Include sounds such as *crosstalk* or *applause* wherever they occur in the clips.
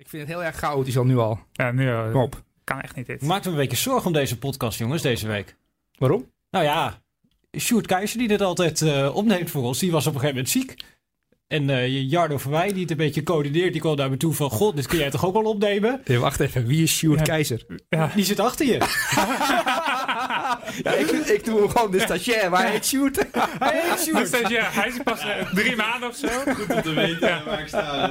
Ik vind het heel erg chaotisch al nu al. Ja, nu eh, Kom op. kan echt niet dit. Maakt me een beetje zorgen om deze podcast, jongens, deze week. Waarom? Nou ja, Sjoerd Keizer, die dit altijd eh, opneemt voor ons, die was op een gegeven moment ziek. En eh Jardo van Wij, die het een beetje coördineert, die kwam naar me toe van... God, dit kun jij toch ook wel opnemen? Hey, wacht even, wie is Sjoerd Ja. Keizer? Ja. Die zit achter je. *laughs* Ja, ik, ik doe hem gewoon de stagiair, maar hij heet Sjoerd. Hij Sjoerd. is, ja, hij is pas eh, drie maanden of zo. Goed om te weten waar ik sta.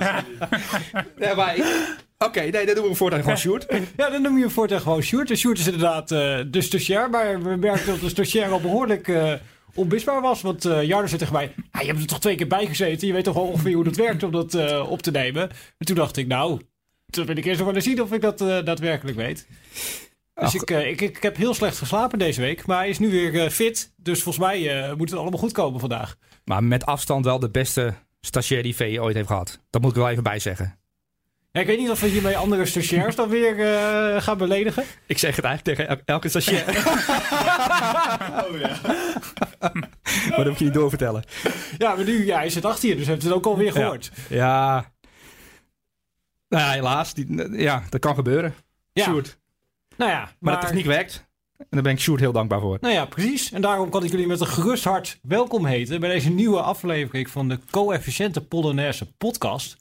Ja, maar ik- Oké, nee, dan doen we hem voortaan gewoon Sjoerd. Ja, dan noem je hem voortaan gewoon Sjoerd. En Sjoerd is inderdaad eh, de stagiair, maar we merken dat de stagiair al behoorlijk eh, onmisbaar was. Want eh Jardo zei tegen mij, ah, je hebt er toch twee keer bij gezeten? Je weet toch wel ongeveer hoe dat werkt om dat eh, op te nemen? En toen dacht ik, nou, dan wil ik eerst nog wel eens zien of ik dat eh, daadwerkelijk weet. Dus Ach. ik, eh, ik, ik heb heel slecht geslapen deze week, maar hij is nu weer eh, fit. Dus volgens mij eh, moet het allemaal goed komen vandaag. Maar met afstand wel de beste stagiair die VE ooit heeft gehad. Dat moet ik wel even bij zeggen. Ja, ik weet niet of we hiermee andere stagiairs dan weer eh, gaan beledigen. Ik zeg het eigenlijk tegen el- elke stagiair. *laughs* Oh ja. *laughs* maar dat moet je niet doorvertellen. Ja, maar nu, ja, hij zit achter je, dus heeft het ook alweer gehoord. Ja. Nou ja, helaas. Die, ja, dat kan gebeuren. Ja. Sjoerd. Nou ja, Maar, de techniek werkt. En daar ben ik Sjoerd heel dankbaar voor. Nou ja, precies. En daarom kan ik jullie met een gerust hart welkom heten bij deze nieuwe aflevering van de Coëfficiënte Polonaise podcast.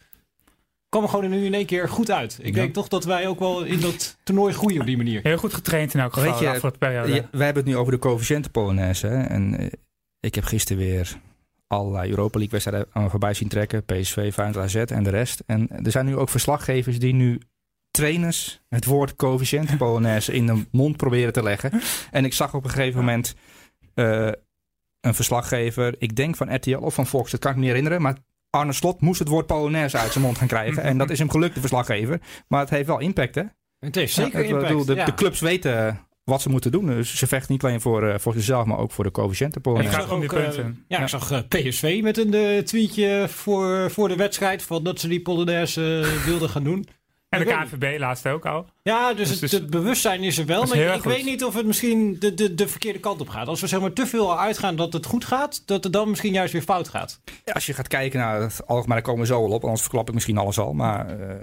Kwam er gewoon nu in één keer goed uit. Ik Ja. denk toch dat wij ook wel in dat toernooi groeien op die manier. Heel goed getraind in elk geval Weet je, de afgelopen periode. Ja, wij hebben het nu over de coëfficiënten Polonaise. hè. En eh, ik heb gisteren weer allerlei Europa League wedstrijden aan me voorbij zien trekken. PSV, Feyenoord, AZ en de rest. En er zijn nu ook verslaggevers die nu trainers het woord coëfficiënten Polonaise in de mond proberen te leggen. En ik zag op een gegeven moment eh, een verslaggever, ik denk van RTL of van Fox, dat kan ik me niet herinneren, maar Arne Slot moest het woord Polonaise uit zijn mond gaan krijgen. En dat is hem gelukt, de verslaggever. Maar het heeft wel impact, hè? Het heeft zeker Ja, ik impact. bedoel, de, ja. de clubs weten wat ze moeten doen. Dus ze vechten niet alleen voor, eh, voor zichzelf, maar ook voor de coëfficiënten Ik Polonaise. ga om die ook, eh, punten. ja, ik zag eh, PSV met een eh, tweetje voor, voor de wedstrijd van dat ze die Polonaise eh, wilden gaan doen. En de KNVB laatst ook al. Ja, dus, Dus- het, dus- het bewustzijn is er wel. Is Maar ik weet niet of het misschien de, de, de verkeerde kant op gaat. Als we zeg maar te veel uitgaan dat het goed gaat, dat het dan misschien juist weer fout gaat. Ja, als je gaat kijken naar het algemeen, daar komen we zo wel op, anders verklap ik misschien alles al. Maar eh,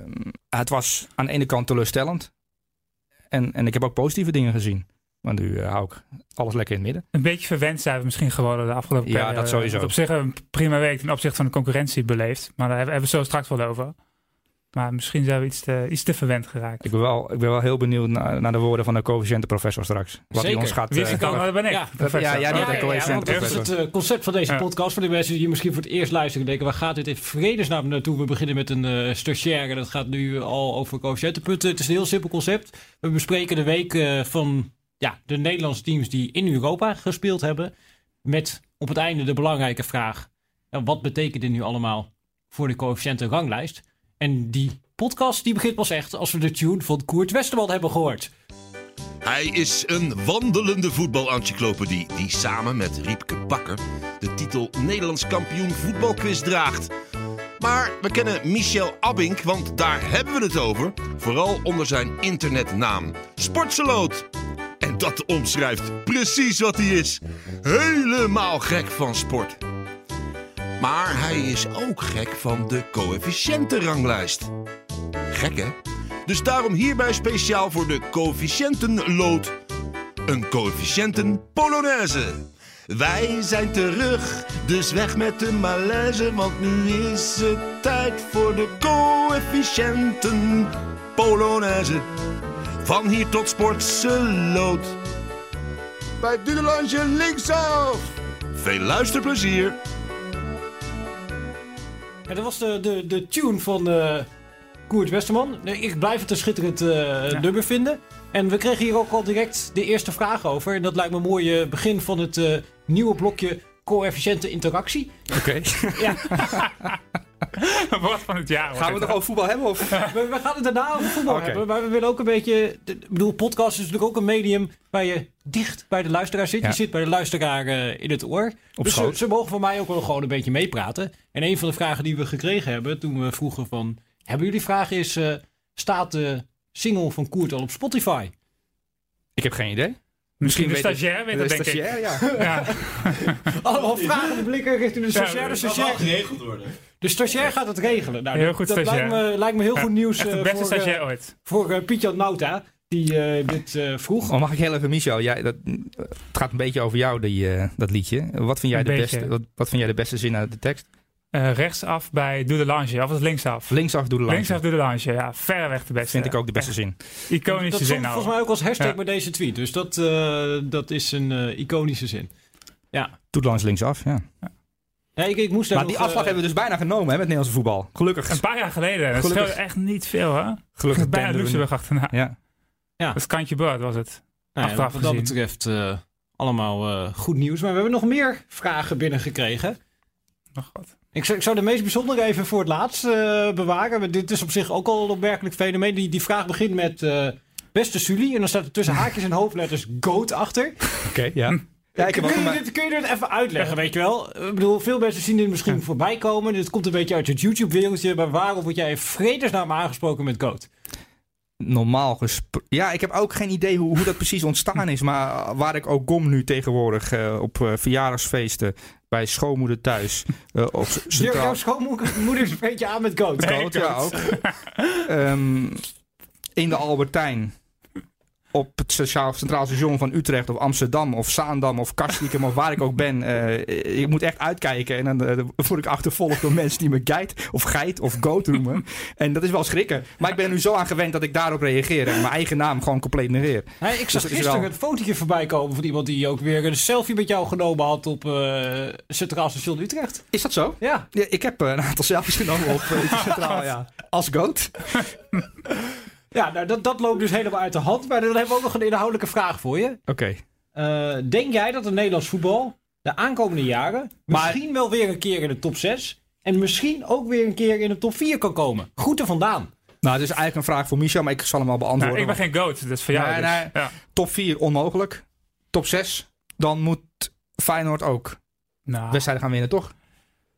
het was aan de ene kant teleurstellend. En, en ik heb ook positieve dingen gezien. Maar nu eh, hou ik alles lekker in het midden. Een beetje verwend zijn we misschien geworden de afgelopen Ja, periode. dat sowieso. Want op zich een prima week ten opzichte van de concurrentie beleefd. Maar daar hebben we zo straks wel over. Maar misschien zijn we iets te, iets te verwend geraakt. Ik ben wel, ik ben wel heel benieuwd naar, naar de woorden van de coëfficiënte professor straks. Wat hij ons gaat... Wie is eh? Dat ben ik. Ja, professor. ja, jij bent een coëfficiënte want dat is professor. het eh, concept van deze Ja. podcast. Voor de mensen die misschien voor het eerst luisteren en denken... waar gaat dit in vredesnaam naartoe? We beginnen met een eh stagiair en dat gaat nu al over coëfficiëntenpunten. Het is een heel simpel concept. We bespreken de week eh, van ja, de Nederlandse teams die in Europa gespeeld hebben. Met op het einde de belangrijke vraag... wat betekent dit nu allemaal voor de coëfficiënte ranglijst? En die podcast die begint pas echt als we de tune van Koert Westerman hebben gehoord. Hij is een wandelende voetbalencyclopedie die samen met Riepke Bakker de titel Nederlands kampioen voetbalquiz draagt. Maar we kennen Michel Abink, want daar hebben we het over. Vooral onder zijn internetnaam Sportseloot. En dat omschrijft precies wat hij is. Helemaal gek van sport. Maar hij is ook gek van de coëfficiëntenranglijst. Gek hè? Dus daarom hierbij speciaal voor de coëfficiëntenlood. Een coëfficiënten Polonaise. Wij zijn terug, dus weg met de malaise, want nu is het tijd voor de coëfficiënten Polonaise. Van hier tot Sportseloot. Bij Dudelandje linksaf. Veel luisterplezier. Ja, dat was de, de, de tune van eh Koert Westerman. Nee, Ik blijf het een schitterend eh, nummer vinden. En we kregen hier ook al direct de eerste vraag over. En dat lijkt me een mooi begin van het eh, nieuwe blokje coëfficiënte interactie. Oké. *laughs* Ja, *laughs* Woord van het jaar. Gaan we het nog over voetbal hebben? Of? we, we gaan het daarna over voetbal hebben. Maar we willen ook een beetje... Ik bedoel, podcast is natuurlijk ook een medium waar je dicht bij de luisteraar zit. Ja. Je zit bij de luisteraar eh, in het oor. Op dus ze, schoot. ze mogen van mij ook wel gewoon een beetje meepraten. En een van de vragen die we gekregen hebben toen we vroegen van... Hebben jullie vragen is... eh, staat de single van Koert al op Spotify? Ik heb geen idee. Misschien de stagiair weet De dat, denk ik. stagiair, ja. *laughs* Ja. *laughs* Allemaal vragen blikken richting de Ja, stagiaire. De Dat zal wel stagiaire, geregeld worden. De stagiair gaat het regelen. Nou, Heel dat- goed, dat stagiair. lijkt me, lijkt me heel Ja, goed nieuws Echt de eh, beste voor, stagiair eh, ooit. voor eh, Piet-Jan Nauta, die eh, dit eh, vroeg. Oh, mag ik heel even, Michel? Jij, dat, het gaat een beetje over jou, die, eh, dat liedje. Wat vind, jij Een de beetje. beste, wat, wat vind jij de beste zin uit de tekst? Eh, rechtsaf bij Doe de Lange. Of was het linksaf? Linksaf doe de langs. Linksaf Doe de Lange. Ja, verreweg de beste. Vind ik ook de beste zin. Echt Iconische dat zin stond nou. volgens mij ook als hashtag Ja. bij deze tweet. Dus dat, eh, dat is een eh, iconische zin. Ja. Doe langs linksaf, ja. ja ik, ik moest daar Maar nog, die afslag hebben we dus bijna genomen hè, met Nederlandse voetbal. Gelukkig. Een paar jaar geleden. Dat Gelukkig. scheelde echt niet veel, hè? Gelukkig Bijna Luxemburg achterna. Ja. Dat is kantje boord was het. Nou ja, achteraf wat dat betreft eh, allemaal eh, goed nieuws. Maar we hebben nog meer vragen binnengekregen. Oh god. Ik zou, ik zou de meest bijzondere even voor het laatst eh, bewaren. Maar dit is op zich ook al een opmerkelijk fenomeen. Die, die vraag begint met eh, beste Sully. En dan staat er tussen haakjes en hoofdletters GOAT achter. *laughs* Oké, ja. Ja, kun, je dit, kun je dit even uitleggen, weet je wel? Ik bedoel, veel mensen zien dit misschien voorbij komen. Dit komt een beetje uit het YouTube-wereldje. Maar waarom word jij in vredesnaam aangesproken met GOAT? Normaal gesproken. Ja, ik heb ook geen idee hoe, hoe dat precies ontstaan is. Maar waar ik ook kom nu tegenwoordig eh, op eh, verjaardagsfeesten, bij schoonmoeder thuis. eh, op *laughs* Jouw schoonmoeder *laughs* spreekt je aan met GOAT. Ja, ook. Ehm, in de Albertijn. Op het sociaal, centraal station van Utrecht of Amsterdam of Zaandam of Kastrikum of waar ik ook ben. eh, ik moet echt uitkijken. En dan eh, dan word ik achtervolgd door mensen die me geit of geit of goat noemen. *laughs* En dat is wel schrikken. Maar ik ben er nu zo aan gewend dat ik daarop reageer. En mijn eigen naam gewoon compleet negeer. Hey, ik zag dat is gisteren wel- een fotootje voorbij komen van iemand die ook weer een selfie met jou genomen had op eh, Centraal Station Utrecht. Is dat zo? Ja. Ja, ik heb eh, een aantal selfies genomen op eh, Centraal, *laughs* ja. Als goat. Ja, nou, dat, dat loopt dus helemaal uit de hand. Maar dan hebben we ook nog een inhoudelijke vraag voor je. Oké. Eh, denk jij dat het Nederlands voetbal de aankomende jaren misschien wel weer een keer in de top 6 en misschien ook weer een keer in de top 4 kan komen? Groeten vandaan. Nou, dit is eigenlijk een vraag voor Michel, maar ik zal hem wel beantwoorden. Nou, ik ben geen goat, dat is voor jou. Nee, dus. nee. Ja. Top 4 onmogelijk. Top 6, dan moet Feyenoord ook Nou, wedstrijden gaan winnen, toch?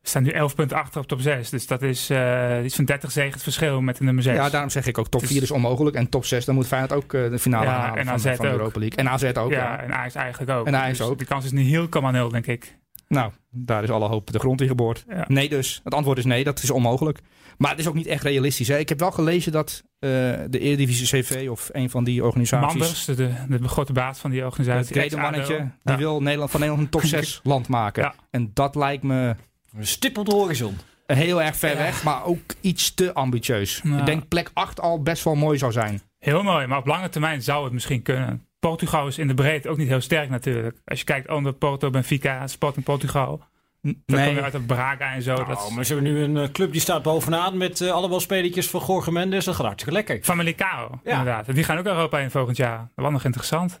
We staan nu 11 punten achter op top 6. Dus dat is eh, iets van 30 zegen het verschil met de nummer 6. Ja, daarom zeg ik ook top Dus- 4 is onmogelijk. En top 6, dan moet Feyenoord ook eh, de finale Ja, halen en van, AZ van de. Europa League. En AZ ook, ja. Ja, en Ajax eigenlijk ook. En Ajax Dus ook. Die kans is nu heel 0, denk ik. Nou, daar is alle hoop de grond in geboord. Ja. Nee dus. Het antwoord is nee, dat is onmogelijk. Maar het is ook niet echt realistisch. Hè? Ik heb wel gelezen dat eh, de Eredivisie CV of een van die organisaties... Manders, de, de, de grote baas van die Het organisatie. Gredenmannetje, ex-ADO. die wil Nederland, van Nederland een top *laughs* 6 land maken. En dat lijkt me Een stip op de horizon. heel erg ver weg, maar ook iets te ambitieus. Nou. Ik denk plek 8 al best wel mooi zou zijn. Heel mooi, maar op lange termijn zou het misschien kunnen. Portugal is in de breedte ook niet heel sterk natuurlijk. Als je kijkt onder Porto, Benfica, Sporting Portugal. Dan kom Nee, je uit op Braga en zo. dat Nou, is maar ze hebben nu een eh, club die staat bovenaan met eh, allemaal spelletjes van Jorge Mendes. Dat gaat hartstikke lekker. Famalicão, Ja. inderdaad. Die gaan ook Europa in volgend jaar. Dat was nog interessant.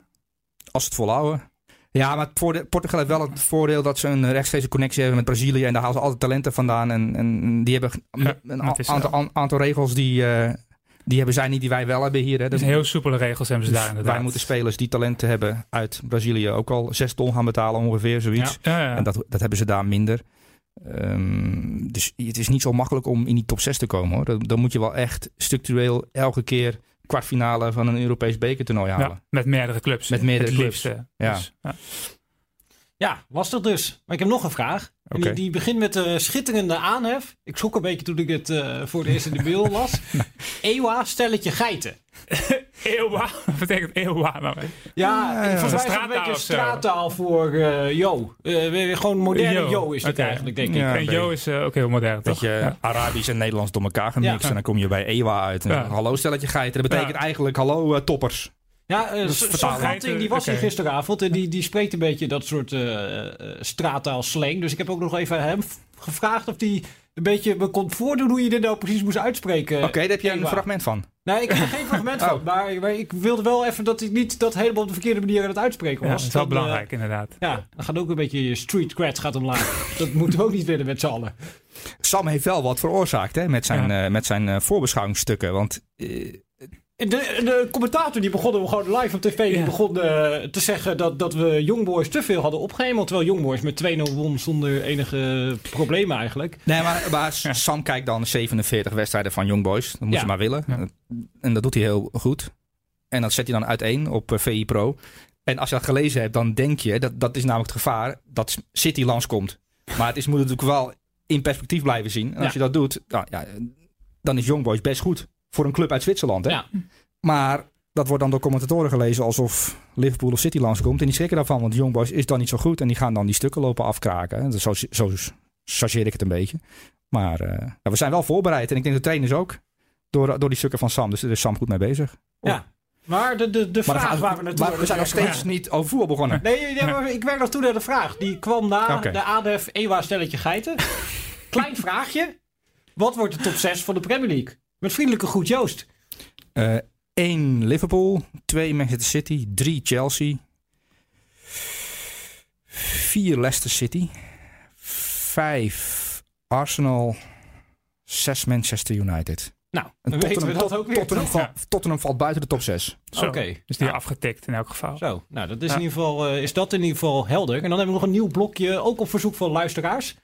als het volhouden. Ja, maar voorde- Portugal heeft wel het voordeel dat ze een rechtstreekse connectie hebben met Brazilië. En daar halen ze altijd talenten vandaan. En, en die hebben een aantal, aan- aantal regels die, eh, die hebben zij niet, die wij wel hebben hier. Hè. Dus heel soepele regels hebben ze Dus daar inderdaad. wij moeten spelers die talenten hebben uit Brazilië ook al zes ton gaan betalen ongeveer, zoiets. Ja, ja. En dat, dat hebben ze daar minder. Ehm, dus het is niet zo makkelijk om in die top 6 te komen hoor. Dan, dan moet je wel echt structureel elke keer kwartfinale van een Europees bekertoernooi halen. Ja, met meerdere clubs. Met meerdere het clubs. liefste. Ja. Dus, ja. Ja, lastig dus. Maar ik heb nog een vraag. Die, die begint met de schitterende aanhef. Ik schrok een beetje toen ik het eh, voor het eerst in de mail *laughs* las. Ewa, stelletje geiten. *laughs* Eeuwa, wat betekent eeuwa nou? Ja, Ja, ja. volgens mij is het een Straattaal beetje straattaal voor eh Jo. Eh, weer gewoon moderne Yo. Jo is het eigenlijk, denk ik. Ja. en Jo is ook heel modern, Dat toch? je Ja. Arabisch en Nederlands door elkaar gemixt. Ja. En dan kom je bij Ewa uit. En Ja. Hallo stelletje geiten. Dat betekent Ja. eigenlijk hallo toppers. Ja. Gatting, die was hier gisteravond en die, die spreekt een beetje dat soort eh eh, straattaal slang. Dus ik heb ook nog even hem gevraagd of hij een beetje me kon voordoen hoe je dit nou precies moest uitspreken. Oké, daar heb je een fragment van. Nee, ik heb er geen fragment *laughs* van, Oh. maar, maar ik wilde wel even dat ik niet dat helemaal op de verkeerde manier aan het uitspreken Ja, was. dat is wel Dan, belangrijk, inderdaad. ja, dan gaat ook een beetje je street cred gaat omlaag. dat moeten we ook niet willen met z'n allen. Sam heeft wel wat veroorzaakt hè, met zijn, eh, met zijn voorbeschouwingsstukken. Want De, de commentator die begon gewoon live op tv die Ja. begon eh, te zeggen dat, dat we Youngboys te veel hadden opgehemeld. Terwijl Youngboys met 2-0 won zonder enige problemen eigenlijk. Nee, maar, maar Sam kijkt dan 47 wedstrijden van Young Boys. Dat moet Ja. je maar willen. Ja. En dat doet hij heel goed. En dat zet hij dan uiteen op eh, VI Pro. En als je dat gelezen hebt, dan denk je, dat, dat is namelijk het gevaar, dat City langskomt. Maar het is, moet natuurlijk wel in perspectief blijven zien. En Ja. als je dat doet, nou, ja, dan is Young Boys best goed. Voor een club uit Zwitserland. Hè? Ja. Maar dat wordt dan door commentatoren gelezen alsof Liverpool of City langskomt. En die schrikken daarvan, want Young Boys is dan niet zo goed. En die gaan dan die stukken lopen afkraken. En Zo, zo chargeer ik het een beetje. Maar eh, we zijn wel voorbereid. En ik denk de trainers ook. Door, door die stukken van Sam. Dus daar is Sam goed mee bezig. Ja. Maar de, de, de vraag gaan waar we naartoe maar we zijn nog steeds niet over voetbal begonnen. Nee, nee, maar ik werk nog toe naar de vraag. Die kwam na de ADF Ewa stelletje geiten. *laughs* Klein vraagje. Wat wordt de top 6 van de Premier League? Met vriendelijke groet Joost. Eh 1 Liverpool, 2 Manchester City, 3 Chelsea, 4 Leicester City, 5 Arsenal, 6 Manchester United. Nou, En dan weten we dat ook weer. Tottenham, valt buiten de top 6. Zo. Oké. Dus die Nou. afgetikt in elk geval. Zo, nou dat is, Ja. in ieder geval, eh, is dat in ieder geval helder. En dan hebben we nog een nieuw blokje, ook op verzoek van luisteraars.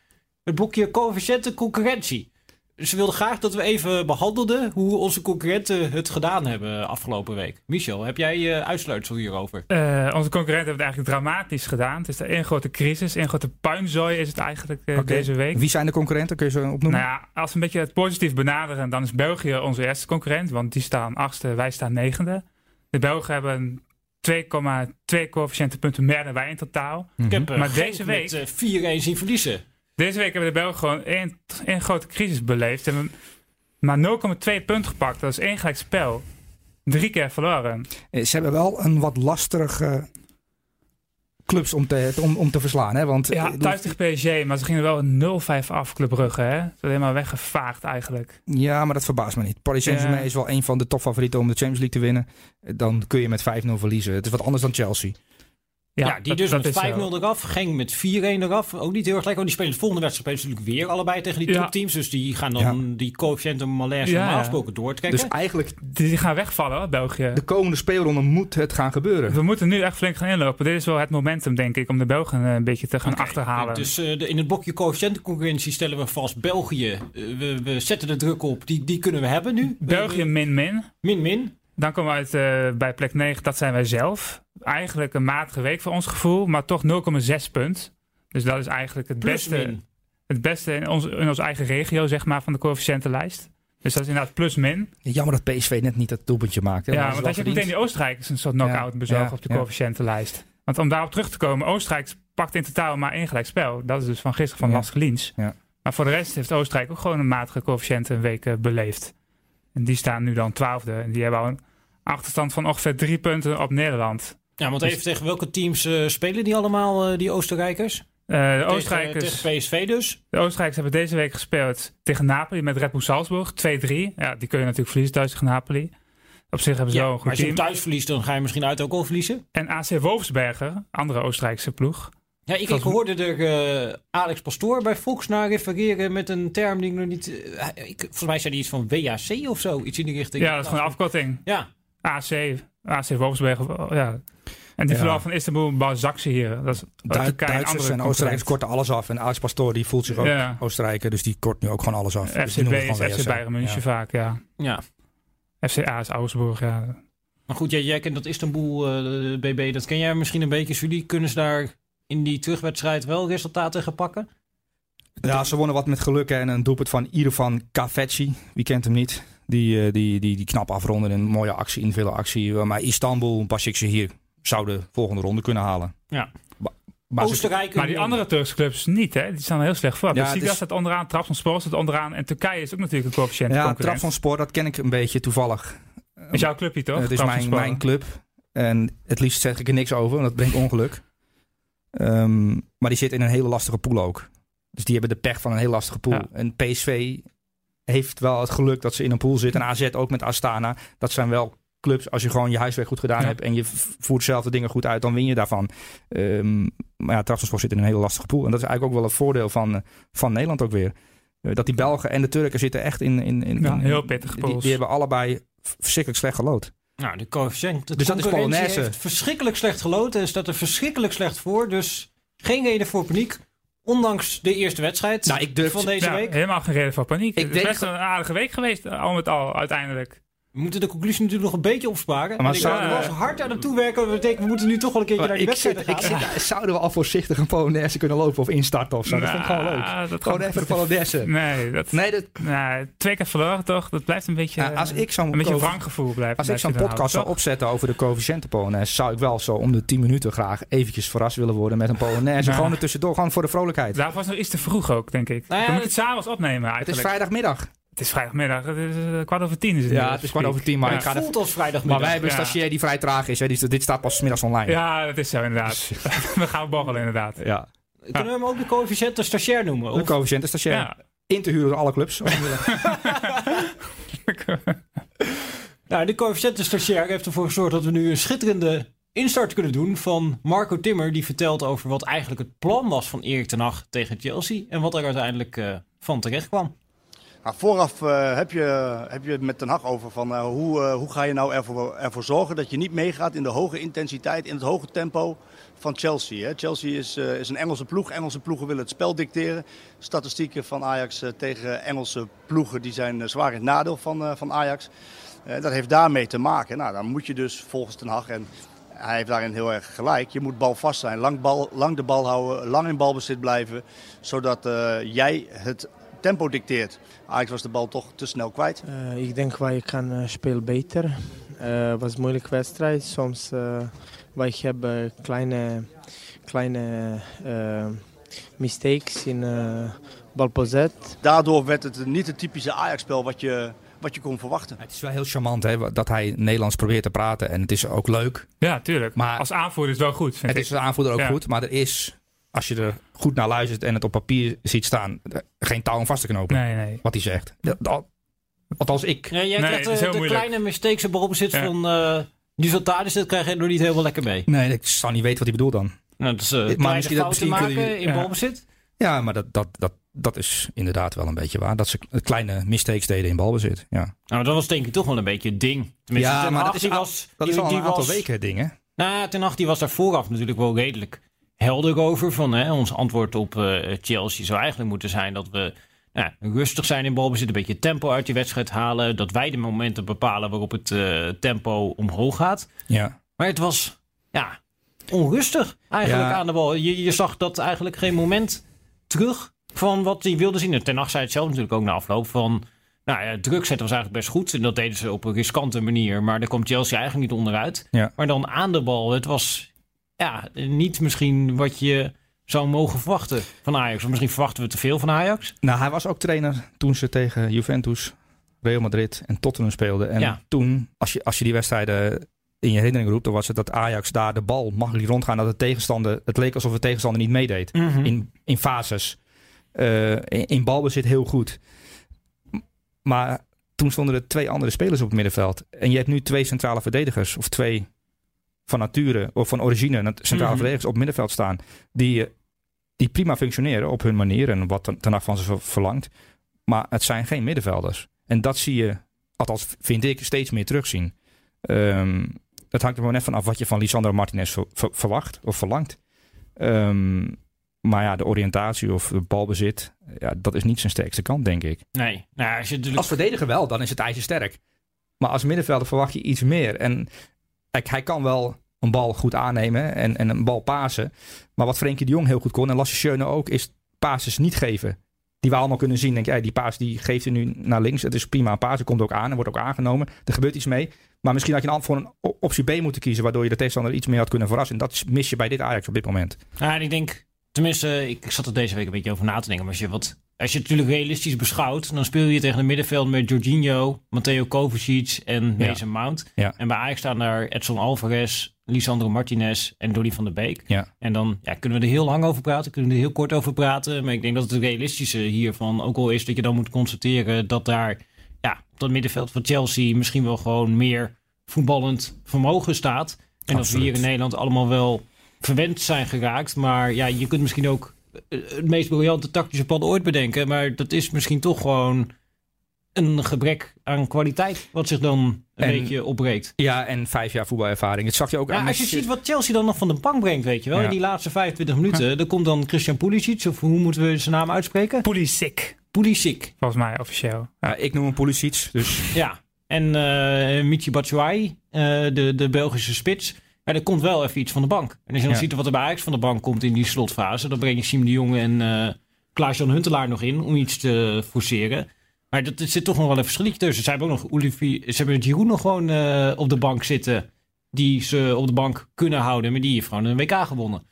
Het blokje coëfficiënte concurrentie. Ze wilden graag dat we even behandelden hoe onze concurrenten het gedaan hebben afgelopen week. Michel, heb jij eh uitsluitsel hierover? Eh, onze concurrenten hebben het eigenlijk dramatisch gedaan. Het is de één grote crisis, één grote puinzooi is het eigenlijk eh, deze week. Wie zijn de concurrenten? Kun je ze opnoemen? Nou ja, als we een beetje het positief benaderen, dan is België onze eerste concurrent, want die staan achtste, wij staan negende. De Belgen hebben 2,2 coëfficiëntenpunten meer dan wij in totaal. Ik heb Maar deze week- met eh, 4-1 zien verliezen. Deze week hebben de Belgen gewoon één, één grote crisis beleefd. Hebben maar 0,2 punten gepakt. Dat is één gelijk spel. Drie keer verloren. Eh, Ze hebben wel een wat lastige clubs om te, om, om te verslaan. Hè? Want Ja, eh, thuis tegen PSG, maar ze gingen wel 0-5 af, Club Brugge. Hè? Ze zijn helemaal weggevaagd eigenlijk. Ja, maar dat verbaast me niet. Paris Saint-Germain Ja. is wel een van de topfavorieten om de Champions League te winnen. Eh, Dan kun je met 5-0 verliezen. Het is wat anders dan Chelsea. Ja, die dat- dus dat met is 5-0 zo. eraf. Genk met 4-1 eraf. Ook niet heel erg lekker. Want die spelen de volgende wedstrijd spelen ze natuurlijk weer allebei tegen die Ja. topteams. Dus die gaan dan die coëfficiënten malaise Ja, normaal gesproken doortrekken. Dus eigenlijk Die, gaan wegvallen, België. de komende speelronde moet het gaan gebeuren. We moeten nu echt flink gaan inlopen. Dit is wel het momentum, denk ik, om de Belgen eh, een beetje te gaan achterhalen. Dus eh, de- in het blokje coëfficiëntenconcurrentie stellen we vast België. eh, we, we zetten de druk op. Die, die kunnen we hebben nu. België Eh, min-min. Min-min. Dan komen we uit eh, bij plek 9, dat zijn wij zelf. Eigenlijk een matige week voor ons gevoel, maar toch 0,6 punt. Dus dat is eigenlijk het Plus beste, min. het beste in, ons, in onze eigen regio, zeg maar, van de coëfficiëntenlijst. Dus dat is inderdaad plus min. Jammer dat PSV net niet dat doelpuntje maakt. hè, Ja, want als je meteen die. Oostenrijkers een soort knock-out Ja, bezorgt ja, op de ja. coëfficiëntenlijst. Want om daarop terug te komen, Oostenrijk pakt in totaal maar één gelijk spel. Dat is dus van gisteren van Ja. Las Liens. Ja. Maar voor de rest heeft Oostenrijk ook gewoon een matige coëfficiënten een week eh, beleefd. En die staan nu dan twaalfde. En die hebben al een achterstand van ongeveer drie punten op Nederland. Ja, want Dus- even tegen welke teams eh, spelen die allemaal, eh, die Oostenrijkers? Eh, de, Oostenrijkers, Tegen, PSV dus. de Oostenrijkers hebben deze week gespeeld tegen Napoli met Red Bull Salzburg 2-3. Ja, die kun je natuurlijk verliezen thuis tegen Napoli. Op zich hebben ze wel Ja, een maar goed als je hem thuis verliest, dan ga je misschien uit ook al verliezen. En AC Wolfsberger, andere Oostenrijkse ploeg. Ja, ik, ik hoorde er eh, Alex Pastoor bij Fox naar refereren met een term die ik nog niet... eh, ik, volgens mij zei hij iets van WAC of zo, iets in die richting. Ja, dat is gewoon een afkorting. Ja, AC, AC Wolfsberger, ja. En die Ja. van Istanbul Basaksehir. hier. Dat is ook Du- Turkije, een Duitsers andere en. Oostenrijkers korten alles af. En Alex Pastoor die voelt zich ook Ja. Oostenrijker. Dus die kort nu ook gewoon alles af. Dus FCB is FC. Bayern München Ja. vaak, ja. ja. FCA is Augsburg, ja. Maar goed, jij, jij kent dat Istanbul eh, BB, dat ken jij misschien een beetje. Jullie kunnen ze daar in die terugwedstrijd wel resultaten gaan pakken? Ja, ze wonnen wat met geluk. hè. En een doelpunt van Irfan Kafetsi. Wie kent hem niet? Die, eh, die, die, die knap afronden in een mooie actie, in vele actie. Maar Istanbul, hier zou de volgende ronde kunnen halen. Ja. Maar ze- Oostenrijk... Maar die andere Turkse clubs niet, hè. Die staan er heel slecht voor. Ja, is- staat onderaan, Trabzonspor staat onderaan. En Turkije is ook natuurlijk een coëfficiënt ja, concurrent. Trabzonspor, dat ken ik een beetje toevallig. is jouw clubje, toch? Het is mijn, mijn club. En het liefst zeg ik er niks over, want dat brengt ongeluk. Ehm, maar die zit in een hele lastige pool ook. Dus die hebben de pech van een heel lastige pool. Ja. En PSV heeft wel het geluk dat ze in een pool zitten. En AZ ook met Astana. Dat zijn wel clubs, als je gewoon je huiswerk goed gedaan Ja. hebt... en je voert zelf de dingen goed uit, dan win je daarvan. Ehm, maar ja, Trabzonspor zit in een hele lastige pool. En dat is eigenlijk ook wel het voordeel van, eh, van Nederland ook weer. Eh, dat die Belgen en de Turken zitten echt in... in, in, Ja, in- heel pittige die, pools. die hebben allebei verschrikkelijk slecht gelood. Nou, de coëfficiënt. De Dus dat is Polonaise. heeft verschrikkelijk slecht geloten en staat er verschrikkelijk slecht voor. Dus geen reden voor paniek. Ondanks de eerste wedstrijd Nou, ik durf- van deze Ja, week. helemaal geen reden voor paniek. Ik het is denk best een aardige week geweest, al met al, uiteindelijk. We moeten de conclusie natuurlijk nog een beetje opsparen. Maar Maar ik zou- zou was hard aan het toewerken. We denken, we moeten nu toch wel een keertje naar die ik wedstrijd ik gaan. zit, zouden we al voorzichtig een Polonaise kunnen lopen of instarten of zo? Dat vind ik gewoon leuk. Nou, dat Gewoon kan- even de Polonaise. Nee, dat, Nee, dat, nou, twee keer verloren toch? Dat blijft een beetje, als ik zo'n een beetje een coëffi- wranggevoel blijven. als ik zo'n podcast zou opzetten over de coëfficiënten Polonaise, zou ik wel zo om de 10 minuten graag eventjes verrast willen worden met een Polonaise. Nou. Gewoon er tussendoor, gewoon voor de vrolijkheid. Daar was nog iets te vroeg ook, denk ik. Nou ja, Dan moet je het s'avonds opnemen Het eigenlijk. is vrijdagmiddag. Het is vrijdagmiddag. Het is eh, kwart over tien. Is het Ja, het is kwart over tien, maar Ja. ik ga Het voelt als vrijdagmiddag. Maar wij hebben een Ja. stagiair die vrij traag is. Hè. Die, dit staat pas middags online. Ja, dat is zo inderdaad. *laughs* we gaan borrelen inderdaad. ja. Kunnen we hem ook de coëfficiënte stagiair noemen? De Of- coëfficiënten stagiair. Ja. In te huren door alle clubs. *laughs* Nou, de coëfficiënte stagiair heeft ervoor gezorgd dat we nu een schitterende instart kunnen doen van Marco Timmer. Die vertelt over wat eigenlijk het plan was van Erik ten Hag tegen Chelsea. En wat er uiteindelijk eh, van terecht kwam. Nou, vooraf eh, heb, je, heb je het met Ten Hag over van eh, hoe, eh, hoe ga je nou ervoor, ervoor zorgen dat je niet meegaat in de hoge intensiteit, in het hoge tempo van Chelsea. Hè? Chelsea is, is een Engelse ploeg. Engelse ploegen willen het spel dicteren. Statistieken van Ajax tegen Engelse ploegen die zijn zwaar in het nadeel van, van Ajax. Dat heeft daarmee te maken. Nou, dan moet je dus volgens Ten Hag, en hij heeft daarin heel erg gelijk, je moet balvast zijn. Lang, bal, lang de bal houden, lang in balbezit blijven, zodat jij het tempo dicteert. Ajax was de bal toch te snel kwijt. Eh, ik denk wij kan eh, spelen beter. Het was een moeilijke wedstrijd. Soms uh, wij hebben kleine, kleine uh, mistakes in uh, balbezit. Daardoor werd het niet het typische Ajax-spel wat je, wat je kon verwachten. Het is wel heel charmant hè, dat hij Nederlands probeert te praten. En het is ook leuk. Ja, tuurlijk. Maar- als aanvoerder is het wel goed. vind Het ik. is als aanvoerder ook Ja. goed. Maar er is, als je er goed naar luistert en het op papier ziet staan, geen touw om vast te knopen. Nee, nee. Wat hij zegt. Dat, dat- althans, ik. Ja, jij Nee, krijgt het is eh, de moeilijk. kleine mistakes balbezit Ja. van uh, die Tadic. Dat krijg je nog niet helemaal lekker mee. Nee, ik zou niet weten wat hij bedoelt dan. Nou, dat is uh, Maar misschien dat- fouten misschien maken in ja. balbezit. Ja, maar dat, dat, dat, dat is inderdaad wel een beetje waar. Dat ze kleine mistakes deden in balbezit. Ja, Nou, dat was denk ik toch wel een beetje het ding. Tenminste, Ja, maar dat is die was, dat is al die een aantal was, weken dingen. Nou, Ten Hag die was daar vooraf natuurlijk wel redelijk helder over. Van, hè, ons antwoord op eh, Chelsea zou eigenlijk moeten zijn dat we nou, rustig zijn in balbezit. Een beetje tempo uit die wedstrijd halen. Dat wij de momenten bepalen waarop het eh, tempo omhoog gaat. Ja. Maar het was ja, onrustig eigenlijk Ja. aan de bal. Je, je zag dat eigenlijk geen moment terug van wat hij wilde zien. En Ten Hag zei het zelf natuurlijk ook na afloop van... Nou ja, druk zetten was eigenlijk best goed. En dat deden ze op een riskante manier. Maar daar kwam Chelsea eigenlijk niet onderuit. Ja. Maar dan aan de bal, het was ja, niet misschien wat je zou mogen verwachten van Ajax. Of misschien verwachten we te veel van Ajax. Nou, hij was ook trainer toen ze tegen Juventus, Real Madrid en Tottenham speelden. En Ja. toen, als je, als je die wedstrijden in je herinnering roept, dan was het dat Ajax daar de bal makkelijk rondgaan. Dat de tegenstander, het leek alsof de tegenstander niet meedeed. in, in fases. Eh, in, in balbezit heel goed. Maar toen stonden er twee andere spelers op het middenveld. En je hebt nu twee centrale verdedigers. Of twee van nature of van origine centrale Mhm. verdedigers op het middenveld staan. Die, eh, die prima functioneren op hun manier. En wat ten- ten van ze ver- verlangt. Maar het zijn geen middenvelders. En dat zie je, althans vind ik, steeds meer terugzien. Ehm, het hangt er maar net van af wat je van Lisandro Martinez ver- ver- verwacht of verlangt. Ehm, maar ja, de oriëntatie of de balbezit, ja, dat is niet zijn sterkste kant, denk ik. Nee, nou, als je natuurlijk... Als verdediger wel, dan is het ijzersterk. Maar als middenvelder verwacht je iets meer. En kijk, hij kan wel een bal goed aannemen en, en een bal pasen. Maar wat Frenkie de Jong heel goed kon, en Lasse Schöne ook, is pases niet geven. Die we allemaal kunnen zien. Denk, ja, die paas die geeft hij nu naar links. Het is prima een paas. Komt ook aan en wordt ook aangenomen. Er gebeurt iets mee. Maar misschien had je een, voor een optie B moeten kiezen. Waardoor je de tegenstander iets meer had kunnen verrassen. En dat mis je bij dit Ajax op dit moment. En ik denk, tenminste, ik zat er deze week een beetje over na te denken. Maar als je, wat, als je het natuurlijk realistisch beschouwt, dan speel je tegen een middenveld met Jorginho, Matteo Kovacic en Ja. Mason Mount. Ja. En bij Ajax staan daar Edson Alvarez, Lisandro Martinez en Donny van der Beek. Ja. En dan ja, kunnen we er heel lang over praten, kunnen we er heel kort over praten. Maar ik denk dat het realistische hiervan ook al is dat je dan moet constateren dat daar ja, op dat middenveld van Chelsea misschien wel gewoon meer voetballend vermogen staat. En dat we hier in Nederland allemaal wel verwend zijn geraakt. Maar ja, je kunt misschien ook het meest briljante tactische plan ooit bedenken. Maar dat is misschien toch gewoon een gebrek aan kwaliteit wat zich dan een En- beetje opbreekt. Ja, en vijf jaar voetbalervaring. Het zag je ook Ja, aan als je ziet wat Chelsea dan nog van de bank brengt, weet je wel. Ja. In die laatste 25 minuten. Dan komt dan Christian Pulisic, of hoe moeten we zijn naam uitspreken? Pulisic, Pulisic. volgens mij officieel. Ja, ik noem hem Pulisic. Dus Ja. En eh Michi Batshuayi, eh, de, de Belgische spits. Ja, er komt wel even iets van de bank. En als je dan Ja. ziet wat er bij Ajax van de bank komt in die slotfase... dan breng je Siem de Jong en eh Klaas-Jan Huntelaar nog in om iets te forceren. Maar dat, er zit toch nog wel een verschilletje tussen. Ze hebben ook nog Olivier, ze hebben Giroud nog gewoon eh, op de bank zitten... die ze op de bank kunnen houden. Maar die heeft gewoon een WK gewonnen.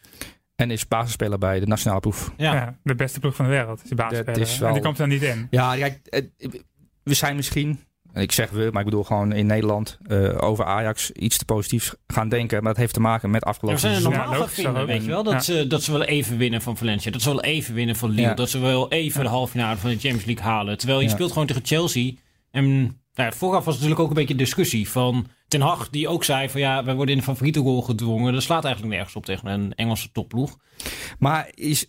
En is basisspeler bij de nationale proef. Ja. Ja. de beste ploeg van de wereld. is Die basisspeler. Dat is wel- En die komt er niet in. Ja, kijk, we zijn misschien, ik zeg we, maar ik bedoel gewoon in Nederland eh, over Ajax iets te positiefs gaan denken. Maar dat heeft te maken met Ja, we afgelopen zijn seizoen. normaal Ja, gaan vinden, weet je wel. Dat, Ja. ze, dat ze wel even winnen van Valencia. Dat ze wel even winnen van Lille. Ja. Dat ze wel even de halve finale van de Champions League halen. Terwijl je Ja. speelt gewoon tegen Chelsea. En nou ja, vooraf was natuurlijk ook een beetje discussie van Ten Hag. Die ook zei van ja, wij worden in de favoriete rol gedwongen. Dat slaat eigenlijk nergens op tegen een Engelse topploeg. Maar is,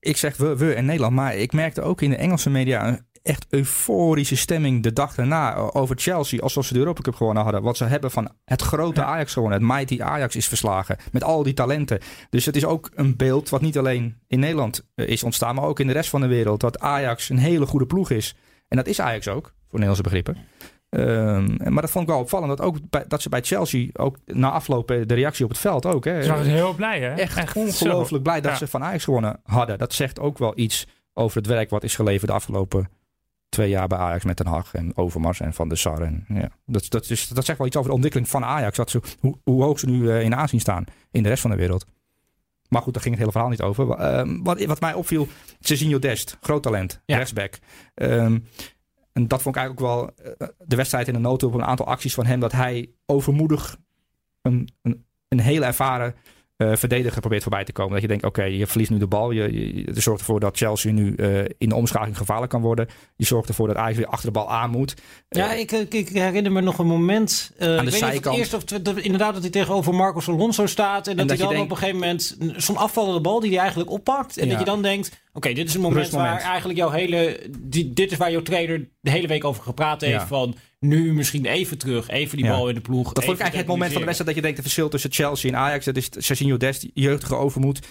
ik zeg we, we in Nederland, maar ik merkte ook in de Engelse media echt euforische stemming de dag daarna over Chelsea. Alsof ze de Europa Cup gewonnen hadden. Wat ze hebben van het grote Ajax gewonnen. Het mighty Ajax is verslagen. Met al die talenten. Dus het is ook een beeld wat niet alleen in Nederland eh, is ontstaan, maar ook in de rest van de wereld. Dat Ajax een hele goede ploeg is. En dat is Ajax ook, voor Nederlandse begrippen. Ehm, maar dat vond ik wel opvallend. Dat, ook bij, dat ze bij Chelsea, ook na afloop eh, de reactie op het veld ook. Hè, Ze waren heel blij, hè? echt, zo. ongelooflijk blij dat Ja. ze van Ajax gewonnen hadden. Dat zegt ook wel iets over het werk wat is geleverd de afgelopen twee jaar bij Ajax met Den Haag en Overmars en Van der Sar. En, ja, dat, dat, is, dat zegt wel iets over de ontwikkeling van Ajax. Dat ze, hoe, hoe hoog ze nu eh, in aanzien staan in de rest van de wereld. Maar goed, daar ging het hele verhaal niet over. Ehm, wat, wat mij opviel, Cezinho Dest, groot talent, Ja. rechtsback. Ehm, en dat vond ik eigenlijk ook wel eh, de wedstrijd in de noten op een aantal acties van hem. Dat hij overmoedig een, een, een heel ervaren eh, verdediger probeert voorbij te komen. Dat je denkt, oké, je verliest nu de bal. Je, je, je zorgt ervoor dat Chelsea nu eh, in de omschakeling gevaarlijk kan worden. Je zorgt ervoor dat Ajax weer achter de bal aan moet. Ja, Eh, ik, ik, ik herinner me nog een moment. eh, ik weet niet of zijkant. het eerste of dat- inderdaad dat hij tegenover Marcos Alonso staat. En dat, dat hij dan denkt- op een gegeven moment zo'n afvallende bal die hij eigenlijk oppakt. En Ja. dat je dan denkt: oké, dit is een moment Rustmoment. waar eigenlijk jouw hele. Die, dit is waar jouw trainer de hele week over gepraat heeft. Ja. Van nu misschien even terug, even die Ja. bal in de ploeg. Dat vond ik eigenlijk het moment van de wedstrijd dat je denkt... het verschil tussen Chelsea en Ajax... dat is Serginho Dest, jeugdige overmoed.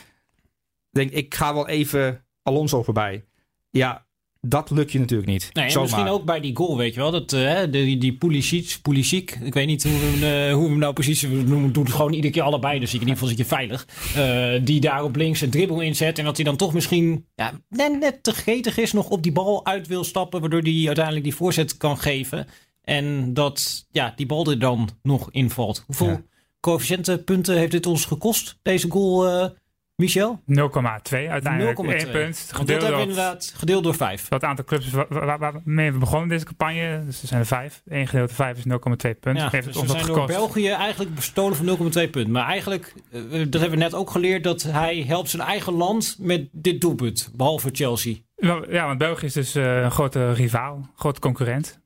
Denk, ik ga wel even Alonso voorbij. Ja, dat lukt je natuurlijk niet. Nee, en misschien ook bij die goal, weet je wel. Dat, de, die die Pulisic, Pulisic, ik weet niet hoe we, hem, eh, hoe we hem nou precies noemen. Doet het gewoon iedere keer allebei, dus in ieder geval zit je veilig. Eh, die daar op links een dribbel inzet. En dat hij dan toch misschien ja, net, net te gretig is, nog op die bal uit wil stappen. Waardoor hij uiteindelijk die voorzet kan geven. En dat ja, die bal er dan nog invalt. Hoeveel Ja. coëfficiëntenpunten heeft dit ons gekost, deze goal, eh, Michel? 0,2 uiteindelijk. 0,2. Eén punt. Dat Gedeeld hebben we door inderdaad gedeeld door vijf. dat aantal clubs wa- wa- wa- waarmee we begonnen deze campagne. Dus er zijn er vijf. Eén gedeeld door vijf is 0,2 punten. Ja, Heeft dus het we zijn door. België eigenlijk bestolen van 0,2 punten. Maar eigenlijk, eh, dat hebben we net ook geleerd, dat hij helpt zijn eigen land met dit doelpunt. Behalve Chelsea. Wel, Ja, want België is dus eh, een grote rivaal. Een grote concurrent.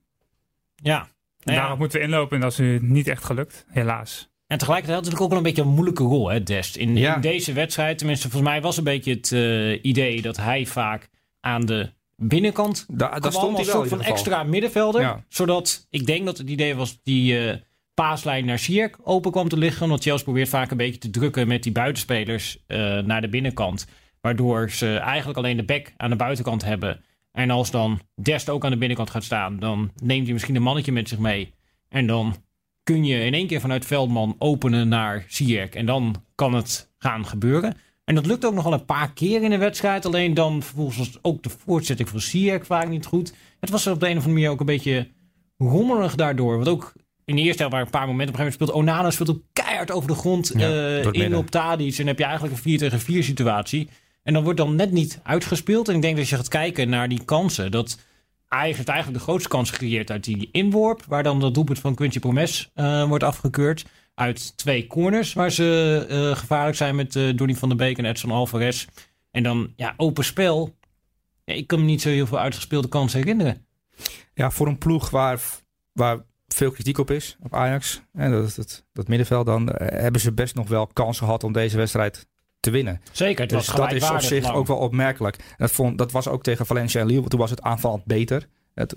Ja. En Nou ja. daarop moeten we inlopen en dat is niet echt gelukt. Helaas. En tegelijkertijd natuurlijk ook wel een beetje een moeilijke rol, hè, Dest. In, Ja. in deze wedstrijd, tenminste volgens mij was een beetje het eh, idee dat hij vaak aan de binnenkant Da, kwam stond als wel soort van extra middenvelder. Ja. Zodat, ik denk dat het idee was, die eh, paaslijn naar Sierk open kwam te liggen. Want Chelsea probeert vaak een beetje te drukken met die buitenspelers eh, naar de binnenkant. Waardoor ze eigenlijk alleen de back aan de buitenkant hebben. En als dan Dest ook aan de binnenkant gaat staan, dan neemt hij misschien een mannetje met zich mee. En dan kun je in één keer vanuit Veldman openen naar Sierk. En dan kan het gaan gebeuren. En dat lukt ook nog wel een paar keer in de wedstrijd. Alleen dan vervolgens was ook de voortzetting van Sierk vaak niet goed. Het was op de een of andere manier ook een beetje rommelig daardoor. Want ook in de eerste helft waren een paar momenten. Op een gegeven moment speelt Onana speelt ook keihard over de grond Ja, eh, in op Tadic. En dan heb je eigenlijk een 4 tegen 4 situatie. En dan wordt dan net niet uitgespeeld. En ik denk dat je gaat kijken naar die kansen. Dat Ajax eigenlijk de grootste kans gecreëerd uit die inworp. Waar dan dat doelpunt van Quincy Promes eh, wordt afgekeurd. Uit twee corners waar ze eh, gevaarlijk zijn met eh Donny van der Beek en Edson Alvarez. En dan ja, open spel. Ik kan me niet zo heel veel uitgespeelde kansen herinneren. Ja, voor een ploeg waar, waar veel kritiek op is, op Ajax, hè, dat, dat, dat middenveld, dan hebben ze best nog wel kans gehad om deze wedstrijd te winnen. Zeker, het Dus was dat is op zich lang. ook wel opmerkelijk. Dat, vond, dat was ook tegen Valencia en Lille, toen was het aanvallend beter. Het,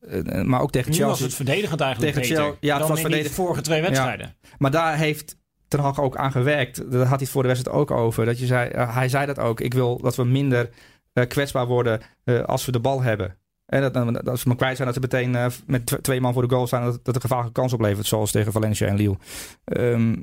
eh, maar ook tegen Nu was Chelsea. het verdedigend eigenlijk Tegen beter Chelsea- ja, het was in die verdedig- vorige twee wedstrijden. Maar daar heeft Ten Hag ook aan gewerkt. Daar had hij het voor de wedstrijd ook over. Dat je zei, eh, hij zei dat ook. Ik wil dat we minder eh, kwetsbaar worden als we de bal hebben. En dat, dat, dat ze maar kwijt zijn dat ze meteen met tw- twee man voor de goal staan. Dat, dat een gevaarlijke kans oplevert. Zoals tegen Valencia en Lille. Ehm,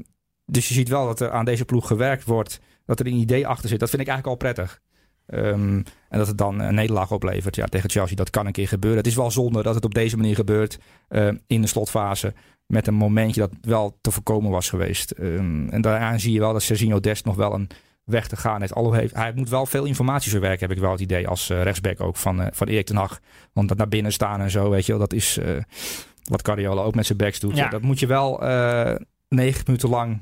dus je ziet wel dat er aan deze ploeg gewerkt wordt. Dat er een idee achter zit. Dat vind ik eigenlijk al prettig. Ehm, en dat het dan een nederlaag oplevert ja, tegen Chelsea. Dat kan een keer gebeuren. Het is wel zonde dat het op deze manier gebeurt. eh, in de slotfase. Met een momentje dat wel te voorkomen was geweest. Ehm, en daaraan zie je wel dat Serginho Dest nog wel een weg te gaan heeft. Alhoewel heeft, hij moet wel veel informatie verwerken, heb ik wel het idee. Als eh, rechtsback ook van, eh, van Erik ten Hag. Want dat naar binnen staan en zo, weet je wel. Dat is wat Guardiola ook met zijn backs doet. Ja. Dat moet je wel 90 minuten lang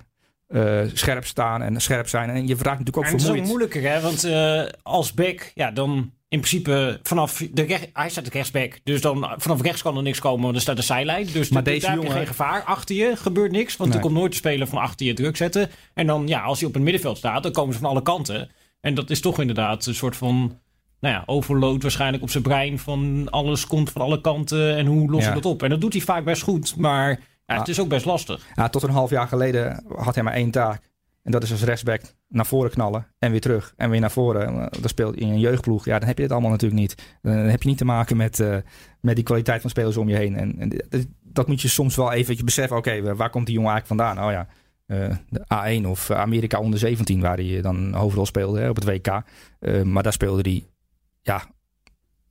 eh, scherp staan en scherp zijn. En je vraagt natuurlijk ook En het is ook moeilijker, hè? Want eh, als back, ja, dan in principe vanaf de recht, hij staat de rechtsback. Dus dan vanaf rechts kan er niks komen, want er staat de zijlijn. Dus Maar de- deze daar heb je jongen- geen gevaar. Achter je gebeurt niks, want Nee. er komt nooit een speler van achter je druk zetten. En dan, ja, als hij op het middenveld staat, dan komen ze van alle kanten. En dat is toch inderdaad een soort van, nou ja, overload waarschijnlijk op zijn brein van alles komt van alle kanten en hoe los je Ja. dat op. En dat doet hij vaak best goed, maar ja, het is ook best lastig. Ja, tot een half jaar geleden had hij maar één taak. En dat is als rechtsback naar voren knallen en weer terug. En weer naar voren. Eh, Dat speelt in een jeugdploeg. Ja, dan heb je dit allemaal natuurlijk niet. Dan heb je niet te maken met, eh, met die kwaliteit van spelers om je heen. En, en dat, moet je soms wel even beseffen. Oké, waar komt die jongen eigenlijk vandaan? Oh ja, eh, de A1 of Amerika onder 17, waar hij dan hoofdrol speelde hè, op het WK. Eh, maar daar speelde hij ja,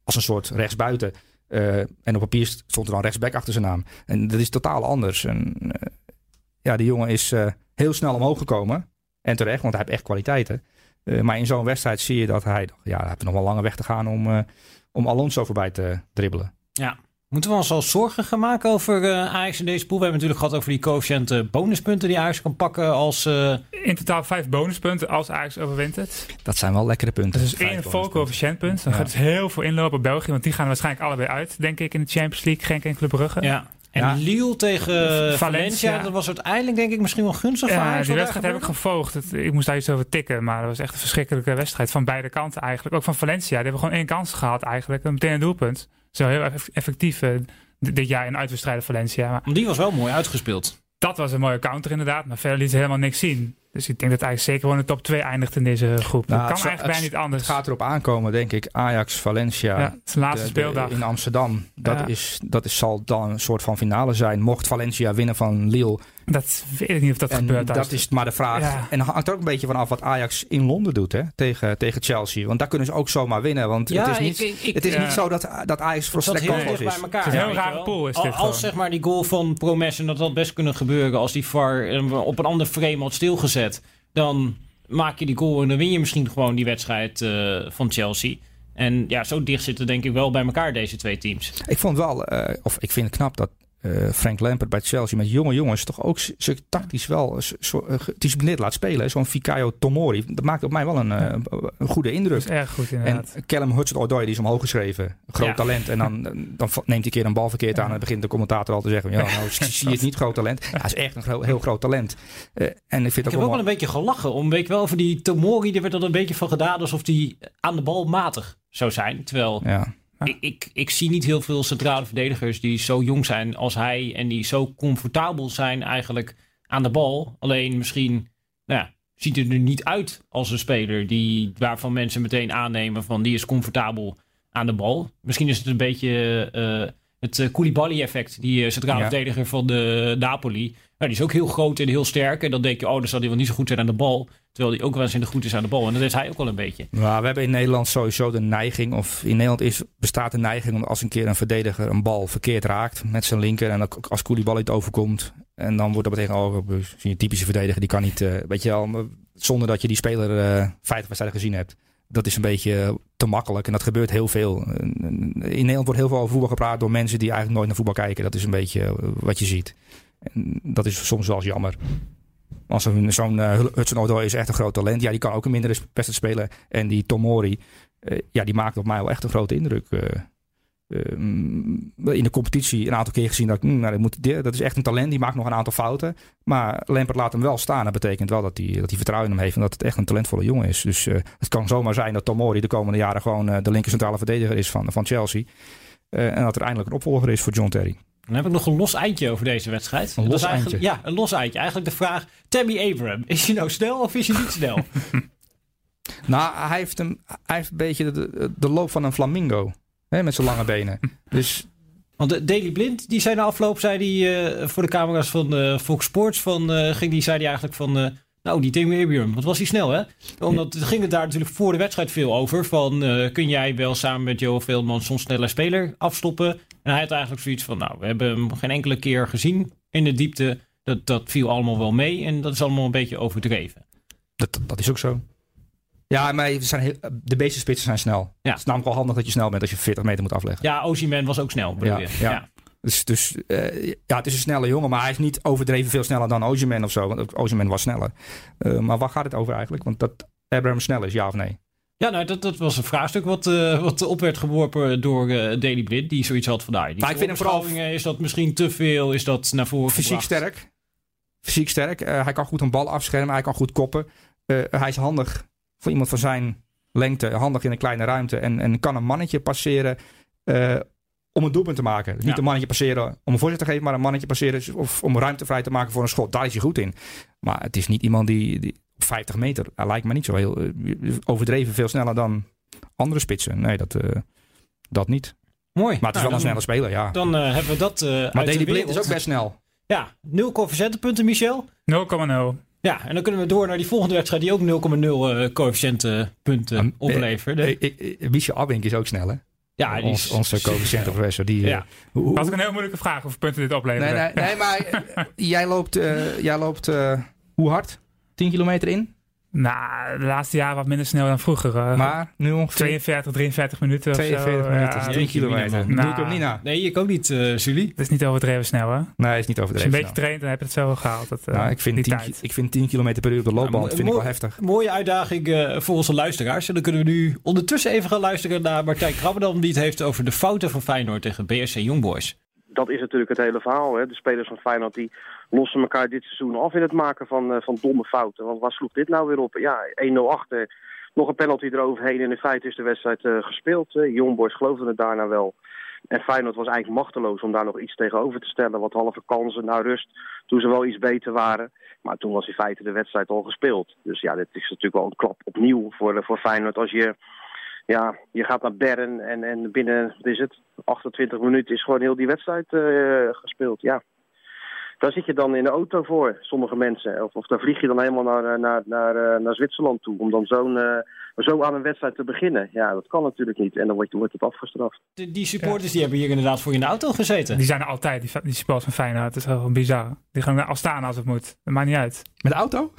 als een soort rechtsbuiten. Eh, en op papier stond er dan rechtsback achter zijn naam. En dat is totaal anders. En, eh, ja, die jongen is eh, heel snel omhoog gekomen. En terecht, want hij heeft echt kwaliteiten. Maar in zo'n wedstrijd zie je dat hij... Ja, hij heeft nog wel lange weg te gaan om, om Alonso voorbij te dribbelen. Moeten we ons al zorgen gaan maken over eh, Ajax in deze pool? We hebben natuurlijk gehad over die coëfficiënte bonuspunten die Ajax kan pakken als... eh, In totaal vijf bonuspunten als Ajax overwint het. Dat zijn wel lekkere punten. Dat is Vijf één vol coëfficiëntpunt. Dan Ja. gaat dus heel veel inlopen op België. Want die gaan er waarschijnlijk allebei uit, denk ik, in de Champions League. Genk en Club Brugge. ja. En Ja. Lille tegen Valencia. Dat was uiteindelijk denk ik misschien wel gunstig voor Ja, die wedstrijd heb ik gevolgd. Het- ik moest daar iets over tikken, maar dat was echt een verschrikkelijke wedstrijd van beide kanten eigenlijk. Ook van Valencia, die hebben gewoon één kans gehad eigenlijk. En meteen een doelpunt. Zo heel eff- effectief eh, dit jaar in uitwedstrijden Valencia. Maar Maar Die was wel mooi uitgespeeld. dat was een mooie counter inderdaad, maar verder liet ze helemaal niks zien. Dus ik denk dat Ajax zeker gewoon de top 2 eindigt in deze groep. Nou, dat kan het eigenlijk bijna niet anders. Het gaat erop aankomen, denk ik. Ajax, Valencia. ja, laatste de- de- speeldag. in Amsterdam. Dat, Ja. is, dat is, zal dan een soort van finale zijn. Mocht Valencia winnen van Lille. Dat weet ik niet of dat en gebeurt. dat is maar de vraag. Ja. En hangt er ook een beetje vanaf wat Ajax in Londen doet hè, tegen, tegen Chelsea. Want daar kunnen ze ook zomaar winnen. Want het is niet, ik, ik, het is ja. niet zo dat, dat Ajax slecht heel kansloos dicht bij is. elkaar. Het is een heel rare pool is dit Als zeg maar die goal van Promes en dat had best kunnen gebeuren als die VAR hem op een ander frame had stilgezet. Dan maak je die goal en dan win je misschien gewoon die wedstrijd eh, van Chelsea. En ja, zo dicht zitten denk ik wel bij elkaar deze twee teams. Ik vond wel, eh, of ik vind het knap dat eh, Frank Lampert bij Chelsea met jonge jongens toch ook ze tactisch wel eh, gedisciplineerd laat spelen. Zo'n Fikayo Tomori. Dat maakt op mij wel een, eh, een goede Dat indruk. is erg goed En inderdaad. Callum Hudson-Odoi, die is omhoog geschreven. Groot Ja. talent. En dan, dan neemt hij een keer een bal verkeerd aan. En begint de commentator al te zeggen... Ja, nou, *laughs* zie je het niet groot talent. Hij is echt een gro- heel groot talent. Eh, en ik vind Ik heb ook ook wel... wel een beetje gelachen. Om, weet wel, over die Tomori, er werd er een beetje van gedaan alsof die aan de bal matig zou zijn. Terwijl Ja. Ik, ik, ik zie niet heel veel centrale verdedigers die zo jong zijn als hij. En die zo comfortabel zijn eigenlijk aan de bal. Alleen misschien nou ja, ziet het er niet uit als een speler die, waarvan mensen meteen aannemen van die is comfortabel aan de bal. Misschien is het een beetje eh, het uh, Koulibaly-effect, die eh, centrale Ja. verdediger van de Napoli. Nou, die is ook heel groot en heel sterk. En dan denk je, oh, dan zal hij wel niet zo goed zijn aan de bal. Terwijl hij ook wel eens in goed is aan de bal. En dat is hij ook wel een beetje. Maar we hebben in Nederland sowieso de neiging... of in Nederland is, bestaat de neiging... om als een keer een verdediger een bal verkeerd raakt... met zijn linker en als Koulibaly het overkomt... en dan wordt er meteen oh, een typische verdediger... die kan niet, eh, weet je wel... maar zonder dat je die speler eh 50 wedstrijden gezien hebt... Dat is een beetje te makkelijk en dat gebeurt heel veel. In Nederland wordt heel veel over voetbal gepraat door mensen die eigenlijk nooit naar voetbal kijken. Dat is een beetje eh, wat je ziet. En dat is soms wel eens jammer. Als zo'n uh, Hudson Odoi is echt een groot talent. Ja, die kan ook een mindere wedstrijd spelen. En die Tomori, uh, ja, die maakt op mij wel echt een grote indruk. Uh, in de competitie een aantal keer gezien dat, mm, nou, dat, moet, dat is echt een talent. Die maakt nog een aantal fouten. Maar Lampert laat hem wel staan. Dat betekent wel dat hij, dat vertrouwen in hem heeft. En dat het echt een talentvolle jongen is. Dus het kan zomaar zijn dat Tomori de komende jaren gewoon de linker centrale verdediger is van, van Chelsea. En dat er eindelijk een opvolger is voor John Terry. Dan heb ik nog een los eindje over deze wedstrijd. Een dat los is eigenlijk, eindje? Ja, een los eindje. Eigenlijk de vraag, Tammy Abraham, is hij nou snel of is hij niet snel? *laughs* nou, hij heeft, een, hij heeft een beetje de, de loop van een flamingo. Hè, met zijn lange benen. Dus Want de Daily Blind, die zei na afloop, zei die, eh, voor de camera's van eh, Fox Sports, van, eh, ging die, zei die eigenlijk van, eh, nou die Tim Abraham, wat was hij snel hè? Omdat het ging het daar natuurlijk voor de wedstrijd veel over, van eh, kun jij wel samen met Joe Veldman soms sneller speler afstoppen? En hij had eigenlijk zoiets van, nou we hebben hem geen enkele keer gezien in de diepte, dat, dat viel allemaal wel mee en dat is allemaal een beetje overdreven. dat, dat is ook zo. Ja, maar zijn heel, de meeste spitsen zijn snel. Ja. Het is namelijk wel handig dat je snel bent als je 40 meter moet afleggen. Ja, Ozyman was ook snel, Ja, ja. Dus, dus eh, ja, het is een snelle jongen, maar hij is niet overdreven veel sneller dan Ozyman of zo. Want Ozyman was sneller. Eh, maar waar gaat het over eigenlijk? Want dat Abraham snel is, ja of nee? Ja, nou, dat, dat was een vraagstuk wat, eh, wat op werd geworpen door eh Daily Blind. Die zoiets had van, nou, die Maar ik vind hem vooral- Is dat misschien te veel? Is dat naar voren Fysiek gebracht? sterk. Fysiek sterk. Eh, hij kan goed een bal afschermen. Hij kan goed koppen. Hij is handig voor iemand van zijn lengte. Handig in een kleine ruimte. En, en kan een mannetje passeren om een doelpunt te maken. Niet Ja. een mannetje passeren om een voorzet te geven. Maar een mannetje passeren of om ruimte vrij te maken voor een schot. Daar is hij goed in. Maar het is niet iemand die, die 50 meter. Hij lijkt me niet zo heel eh, overdreven veel sneller dan andere spitsen. Nee, dat, eh, dat niet. Mooi. Maar het is Nou, wel een snelle speler, ja. Dan eh, hebben we dat eh uit maar Daley Blind is ook best snel. Ja, 0 coëfficiëntenpunten, Michel. 0,0. Ja, en dan kunnen we door naar die volgende wedstrijd die ook 0,0 eh coëfficiëntenpunten Um, opleverde. Eh, eh, eh, Michel Abink is ook snel, hè? ja, die Ons, is, onze coëfficiëntenprofessor. Die, Ja. hoe- Dat is een heel moeilijke vraag hoeveel punten dit opleveren. nee, nee, nee, maar *laughs* jij loopt, eh, jij loopt eh, hoe hard? 10 kilometer in? Nou, de laatste jaren wat minder snel dan vroeger. eh. Maar nu ongeveer 42, 43 minuten of 42 zo. minuten. Ja, is 10 jeetje, kilometer. man. doe ik hem niet na. Nee, ik ook niet, eh Julie. dat is niet overdreven snel, hè? Als Nee, is niet je overdreven. een beetje traint, dan heb je het zo wel gehaald. Dat, eh, Nou, ik, vind die 10, tijd. ik vind 10 kilometer per uur op de loopband mo- vind ik wel heftig. Mooie uitdaging eh, voor onze luisteraars. En dan kunnen we nu ondertussen even gaan luisteren naar Martijn Krabbendam... die het heeft over de fouten van Feyenoord tegen BSC Youngboys. dat is natuurlijk het hele verhaal. Hè. De spelers van Feyenoord die lossen elkaar dit seizoen af in het maken van, eh, van domme fouten. Want waar sloeg dit nou weer op? Ja, 1-0 achter. Nog een penalty eroverheen en in feite is de wedstrijd eh, gespeeld. Uh, Youngboys geloofden het daarna wel. En Feyenoord was eigenlijk machteloos om daar nog iets tegenover te stellen. Wat halve kansen naar rust, toen ze wel iets beter waren. Maar toen was in feite de wedstrijd al gespeeld. Dus ja, dit is natuurlijk wel een klap opnieuw voor, eh, voor Feyenoord. Als je, ja, je gaat naar Bern en, en binnen, is het, 28 minuten is gewoon heel die wedstrijd eh, gespeeld. Ja, daar zit je dan in de auto voor, sommige mensen. Of, of dan vlieg je dan helemaal naar, eh, naar, naar, eh, naar Zwitserland toe om dan zo'n, eh, zo aan een wedstrijd te beginnen. Ja, dat kan natuurlijk niet. En dan wordt, wordt het afgestraft. Die, die supporters die hebben hier inderdaad voor je in de auto gezeten. Die zijn er altijd, die, die supporters van Feyenoord. Dat is wel bizar. Die gaan al staan als het moet. Dat maakt niet uit. Met de auto? *laughs*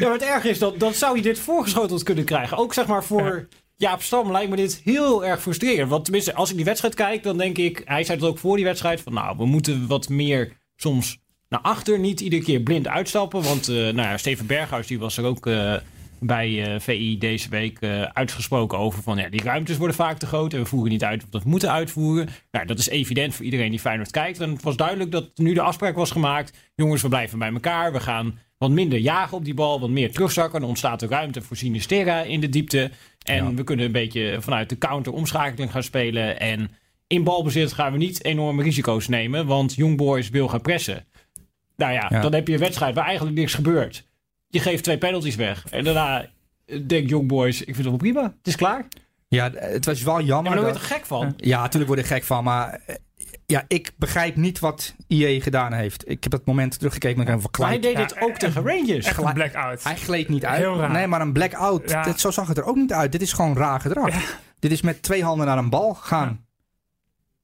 Ja, maar het erg is, dat, dan zou je dit voorgeschoteld kunnen krijgen. Ook zeg maar voor Jaap Stam lijkt me dit heel erg frustrerend. Want tenminste, als ik die wedstrijd kijk, dan denk ik... Hij zei het ook voor die wedstrijd van... Nou, we moeten wat meer soms naar achter. Niet iedere keer blind uitstappen. Want eh, nou ja, Steven Berghuis die was er ook eh, bij eh, VI deze week uitgesproken over van... Ja, die ruimtes worden vaak te groot en we voeren niet uit of we moeten uitvoeren. Nou, dat is evident voor iedereen die Feyenoord kijkt. En het was duidelijk dat nu de afspraak was gemaakt... Jongens, we blijven bij elkaar. We gaan wat minder jagen op die bal, wat meer terugzakken. Dan ontstaat er ruimte voor Sinisterra in de diepte. En Ja. we kunnen een beetje vanuit de counter omschakeling gaan spelen. En in balbezit gaan we niet enorme risico's nemen, want Young Boys wil gaan pressen. Nou ja, Ja. dan heb je een wedstrijd waar eigenlijk niks gebeurt. Je geeft twee penalties weg. En daarna denkt Young Boys, ik vind het wel prima. Het is klaar. Ja, het was wel Ja, jammer. maar daar word je toch gek van? Ja, natuurlijk word ik gek van, maar ja, ik begrijp niet wat IE gedaan heeft. Ik heb dat moment teruggekeken en ik heb Maar hij deed het ook tegen Rangers. Echt een blackout. Hij gleed niet uit. Heel raar. Nee, maar een blackout. Ja. Dit- Zo zag het er ook niet uit. Dit is gewoon raar gedrag. Dit is met twee handen naar een bal gaan.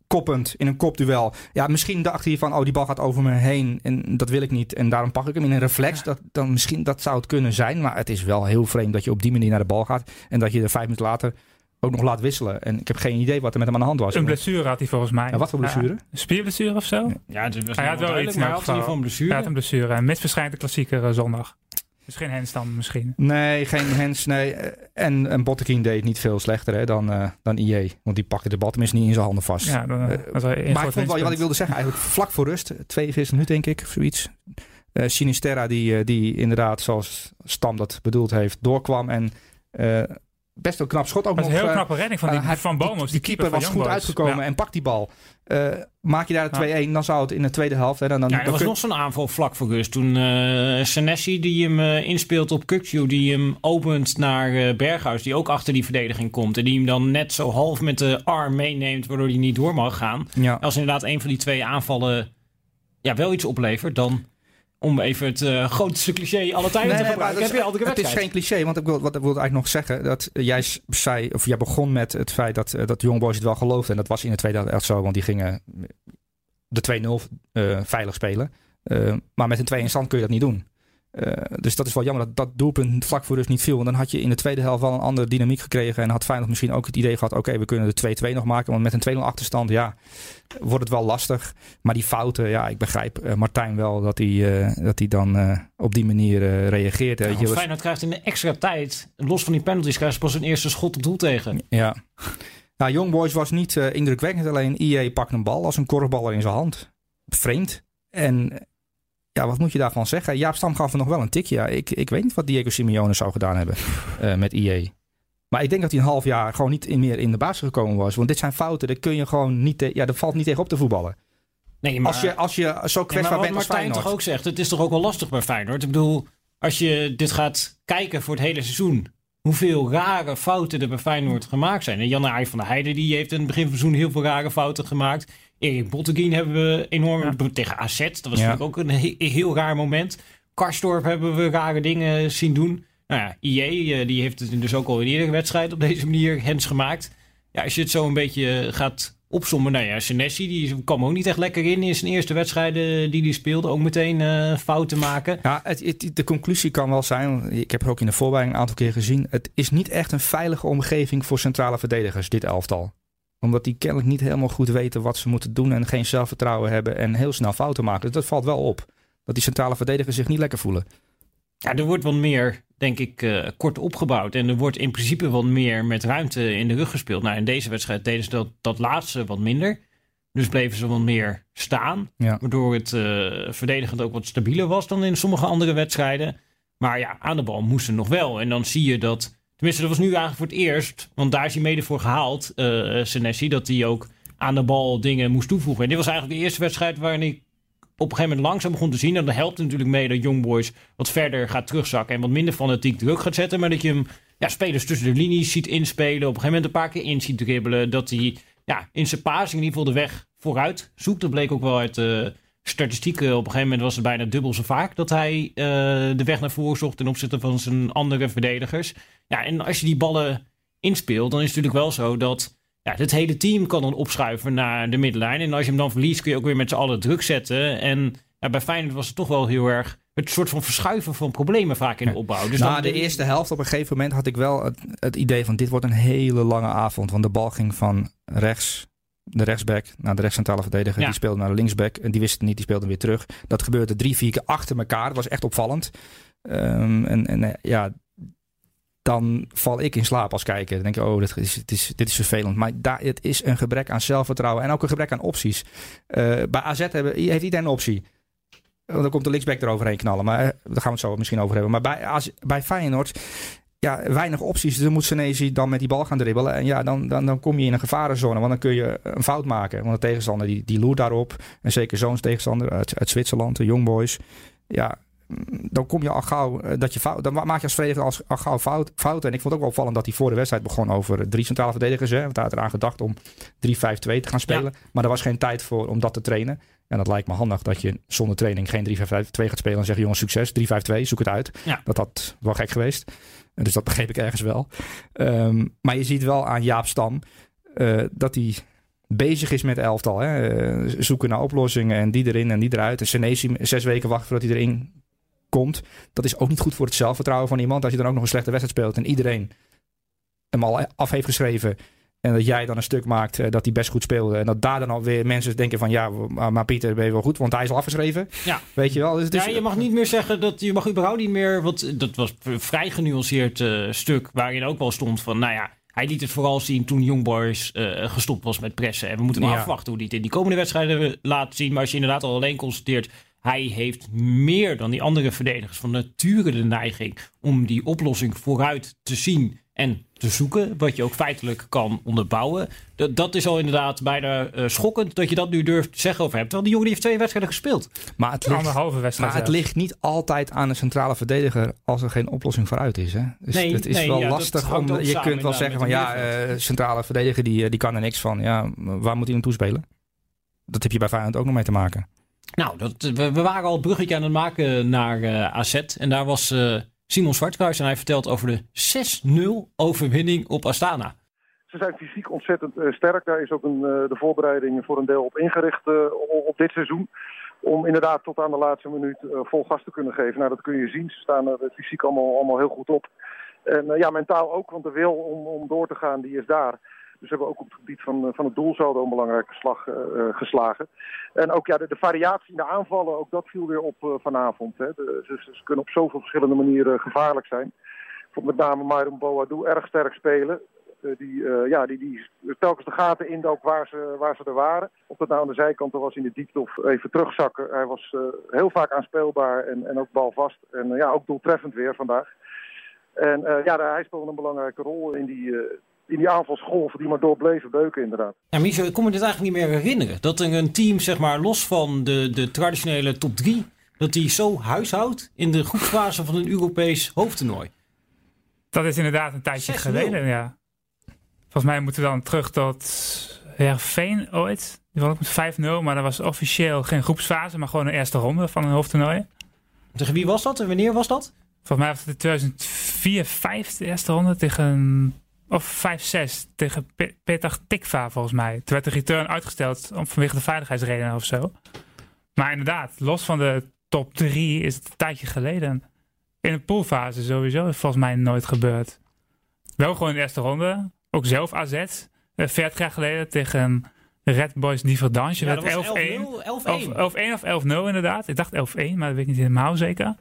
Koppend in een kopduel. Ja, misschien dacht hij van, oh, die bal gaat over me heen. En dat wil ik niet. En daarom pak ik hem in een reflex. Dat, dan misschien, dat zou het kunnen zijn. Maar het is wel heel vreemd dat je op die manier naar de bal gaat. En dat je er vijf minuten later ook nog laat wisselen. En ik heb geen idee wat er met hem aan de hand was. Een blessure had hij volgens mij. Ja, wat voor blessure? Ja, een spierblessure of zo? Ja, het was Hij had wel iets maar hij had geval. een Hij blessure. had een blessure. En mis verschijnt de klassieker eh, zondag. Dus geen handstand misschien. Nee, geen Hens. Nee. En, en Bottekin deed niet veel slechter hè, dan, eh, dan IE. Want die pakte de bal tenminste niet in zijn handen vast. Ja, dan, eh, maar ik vond wel, wat ik wilde zeggen, eigenlijk vlak voor rust, 42 minuten denk ik, of zoiets. Eh Sinisterra, die, die inderdaad, zoals Stam dat bedoeld heeft, doorkwam en eh, best een knap schot ook nog. een heel eh, knappe redding van, die, eh, hij- van Bomos. Die, die keeper was goed Boys. uitgekomen Ja. en pakt die bal. Eh, maak je daar de 2-1, dan zou het in de tweede helft... Hè, dan, dan, Ja, er dan was kun- nog zo'n aanval vlak voor rust. Toen eh Senesi die hem inspeelt op Kukju, die hem opent naar eh, Berghuis, die ook achter die verdediging komt. En die hem dan net zo half met de arm meeneemt, waardoor hij niet door mag gaan. ja. Als inderdaad een van die twee aanvallen ja, wel iets oplevert, dan om even het eh, grootste cliché alle tijden te gebruiken, heb je altijd Het is geen cliché, want ik wil, wat ik wilde eigenlijk nog zeggen. Dat eh, jij zei, of jij begon met het feit dat, eh, dat Young Boys het wel geloofden. En dat was in de tweede helft zo, want die gingen de 2-0 eh, veilig spelen. Eh, maar met een 2 in stand kun je dat niet doen. Eh, dus dat is wel jammer dat dat doelpunt vlak voor rust niet viel. Want dan had je in de tweede helft wel een andere dynamiek gekregen. En had Feyenoord misschien ook het idee gehad... oké, we kunnen de 2-2 nog maken. Want met een 2-0 achterstand, ja, wordt het wel lastig. Maar die fouten, ja, ik begrijp eh, Martijn wel... dat hij, eh, dat hij dan op die manier reageert. Ja, want je, Feyenoord krijgt in de extra tijd, los van die penalties, krijgt ze pas een eerste schot op doel tegen. Ja. Nou, Young Boys was niet indrukwekkend. Alleen IE pakt een bal als een korfballer in zijn hand. Vreemd. En ja, wat moet je daarvan zeggen? Jaap Stam gaf er nog wel een tikje. Ja, ik, ik weet niet wat Diego Simeone zou gedaan hebben eh, met IE. Maar ik denk dat hij een half jaar gewoon niet meer in de basis gekomen was. Want dit zijn fouten, daar kun je gewoon niet... te- ja, dat valt niet tegen op te voetballen. Nee, maar, Als je, als je zo Nee, maar kwetsbaar wat bent als Martijn toch ook zegt, het is toch ook wel lastig bij Feyenoord. Ik bedoel, als je dit gaat kijken voor het hele seizoen, hoeveel rare fouten er bij Feyenoord gemaakt zijn. En Janne Arie van der Heijden die heeft in het begin van het seizoen heel veel rare fouten gemaakt. Erik Botteguin hebben we enorm tegen AZ. Dat was Ja. natuurlijk ook een he- heel raar moment. Karstorp hebben we rare dingen zien doen. Nou ja, IE eh, die heeft het dus ook al in eerdere wedstrijd op deze manier hens gemaakt. Ja, als je het zo een beetje gaat opzommen. Nou ja, Senesi die kwam ook niet echt lekker in in zijn eerste wedstrijden die hij speelde. Ook meteen eh, fouten maken. Ja, het, het- de conclusie kan wel zijn, ik heb het ook in de voorbereiding een aantal keer gezien. Het is niet echt een veilige omgeving voor centrale verdedigers, dit elftal. Omdat die kennelijk niet helemaal goed weten wat ze moeten doen en geen zelfvertrouwen hebben en heel snel fouten maken. Dus dat valt wel op. Dat die centrale verdedigers zich niet lekker voelen. Ja, er wordt wat meer, denk ik, eh, kort opgebouwd. En er wordt in principe wat meer met ruimte in de rug gespeeld. Nou, in deze wedstrijd deden ze dat, dat laatste wat minder. Dus bleven ze wat meer staan. Ja. Waardoor het eh, verdedigend ook wat stabieler was dan in sommige andere wedstrijden. Maar ja, aan de bal moesten nog wel. En dan zie je dat. Tenminste, dat was nu eigenlijk voor het eerst. Want daar is hij mede voor gehaald, eh Senesi. Dat hij ook aan de bal dingen moest toevoegen. En dit was eigenlijk de eerste wedstrijd waarin ik op een gegeven moment langzaam begon te zien. En dat helpt natuurlijk mee dat Young Boys wat verder gaat terugzakken. En wat minder fanatiek druk gaat zetten. Maar dat je hem ja, spelers tussen de linies ziet inspelen. Op een gegeven moment een paar keer in ziet dribbelen. Dat hij ja, in zijn passing in ieder geval de weg vooruit zoekt. Dat bleek ook wel uit de statistieken. Op een gegeven moment was het bijna dubbel zo vaak dat hij eh, de weg naar voren zocht ten opzichte van zijn andere verdedigers. Ja, en als je die ballen inspeelt, dan is het natuurlijk wel zo dat ja, het hele team kan dan opschuiven naar de middenlijn. En als je hem dan verliest, kun je ook weer met z'n allen druk zetten. En ja, bij Feyenoord was het toch wel heel erg het soort van verschuiven van problemen vaak in de opbouw. Dus Na dan, de eerste helft op een gegeven moment had ik wel het, het idee van dit wordt een hele lange avond. Want de bal ging van rechts, de rechtsback, naar de rechtscentrale verdediger. Ja. Die speelde naar de linksback en die wist het niet, die speelde weer terug. Dat gebeurde drie, vier keer achter elkaar. Dat was echt opvallend. Ehm, en en eh, ja, dan val ik in slaap als kijker. Dan denk ik, oh, dit is, dit is, dit is vervelend. Maar daar, het is een gebrek aan zelfvertrouwen en ook een gebrek aan opties. Eh, bij AZ hebben, heeft iedereen een optie. Want dan komt de linksback eroverheen knallen. Maar eh, daar gaan we het zo misschien over hebben. Maar bij, AZ bij Feyenoord, ja, weinig opties. Dus dan moet Senesi dan met die bal gaan dribbelen. En ja, dan, dan, dan kom je in een gevarenzone. Want dan kun je een fout maken. Want de tegenstander die, die loert daarop. En zeker zo'n tegenstander uit, uit Zwitserland, de Young Boys. Ja, mm, dan kom je al gauw eh, dat je fout. Dan maak je als verdediger als, al gauw fout, fouten. En ik vond het ook wel opvallend dat hij voor de wedstrijd begon over drie centrale verdedigers. Hè. Want hij had eraan gedacht om 3-5-2 te gaan spelen. Maar er was geen tijd voor om dat te trainen. En dat lijkt me handig dat je zonder training geen 3-5-2 gaat spelen. En zeggen jongens succes, 3-5-2, zoek het uit. Ja. Dat had wel gek geweest. Dus dat begreep ik ergens wel. Ehm, maar je ziet wel aan Jaap Stam eh, dat hij bezig is met elftal. Hè? Eh, zoeken naar oplossingen en die erin en die eruit. En Senesi zes weken wachten voordat hij erin komt. Dat is ook niet goed voor het zelfvertrouwen van iemand. Als je dan ook nog een slechte wedstrijd speelt en iedereen hem al af heeft geschreven. En dat jij dan een stuk maakt eh, dat hij best goed speelde. En dat daar dan alweer mensen denken van ja, maar, Pieter ben je wel goed. Want hij is al afgeschreven. Ja. Weet je wel. Dus is, ja, je mag niet meer zeggen dat je mag überhaupt niet meer. Want dat was een vrij genuanceerd eh, stuk waarin ook wel stond van, nou ja, hij liet het vooral zien toen Young Boys eh, gestopt was met pressen. En we moeten maar Ja. afwachten hoe hij het in die komende wedstrijden laat zien. Maar als je inderdaad al alleen constateert, hij heeft meer dan die andere verdedigers van nature de neiging om die oplossing vooruit te zien en te zoeken, wat je ook feitelijk kan onderbouwen. Dat, dat is al inderdaad bijna eh, schokkend dat je dat nu durft te zeggen over hem. Terwijl die jongen die heeft twee wedstrijden gespeeld. Maar het ligt, Anderhalve wedstrijd. maar het ligt niet altijd aan de centrale verdediger als er geen oplossing vooruit is. Hè? Dus Nee, het is nee, wel ja, lastig. Om, je samen kunt wel zeggen van ja, het eh, centrale verdediger die, eh, die kan er niks van. Ja, waar moet hij naartoe spelen? Dat heb je bij Feyenoord ook nog mee te maken. Nou, dat, we, we waren al een bruggetje aan het maken naar AZ. En daar was eh, Simon Zwartkruis en hij vertelt over de 6-0 overwinning op Astana. Ze zijn fysiek ontzettend eh, sterk. Daar is ook een, eh, de voorbereiding voor een deel op ingericht eh, op, dit seizoen. Om inderdaad tot aan de laatste minuut vol gas te kunnen geven. Nou, dat kun je zien. Ze staan er fysiek allemaal, allemaal heel goed op. En ja, mentaal ook, want de wil om, om door te gaan, die is daar. Dus we hebben ook op het gebied van, eh, van het doelsaldo een belangrijke slag eh, eh, geslagen. En ook ja, de, de variatie in de aanvallen, ook dat viel weer op vanavond. Hè. De, ze, kunnen op zoveel verschillende manieren gevaarlijk zijn. Met name Myron Boadou erg sterk spelen. Die, ja, die, die telkens de gaten indook waar ze, waar ze er waren. Of dat nou aan de zijkanten was in de diepte of even terugzakken. Hij was heel vaak aanspeelbaar en, en ook balvast. En ja, ook doeltreffend weer vandaag. En ja, hij speelde een belangrijke rol in die, in die aanvalsgolven die maar door bleven beuken inderdaad. Ja, Michel, ik kon me dit eigenlijk niet meer herinneren. Dat er een team, zeg maar, los van de, de traditionele top 3, dat die zo huishoudt in de groepsfase van een Europees hoofdtoernooi. Dat is inderdaad een tijdje 6-0. geleden, ja. Volgens mij moeten we dan terug tot Heerenveen ooit. Die won ook met 5-0, maar dat was officieel geen groepsfase, maar gewoon een eerste ronde van een hoofdtoernooi. Tegen wie was dat en wanneer was dat? Volgens mij was het in 2004, 5 de eerste ronde tegen, of 5, 6 tegen Pe- Petach Tikva volgens mij. Toen werd de return uitgesteld om, vanwege de veiligheidsredenen of zo. Maar inderdaad, los van de top 3 is het een tijdje geleden. In de poolfase sowieso is volgens mij nooit gebeurd. Wel gewoon in de eerste ronde. Ook zelf AZ. eh, 40 jaar geleden tegen Red Boys Diverdange. Ja, werd dat was 11-1. 11-1. 11-1 of 11-0 inderdaad. Ik dacht 11-1, maar dat weet ik niet helemaal zeker.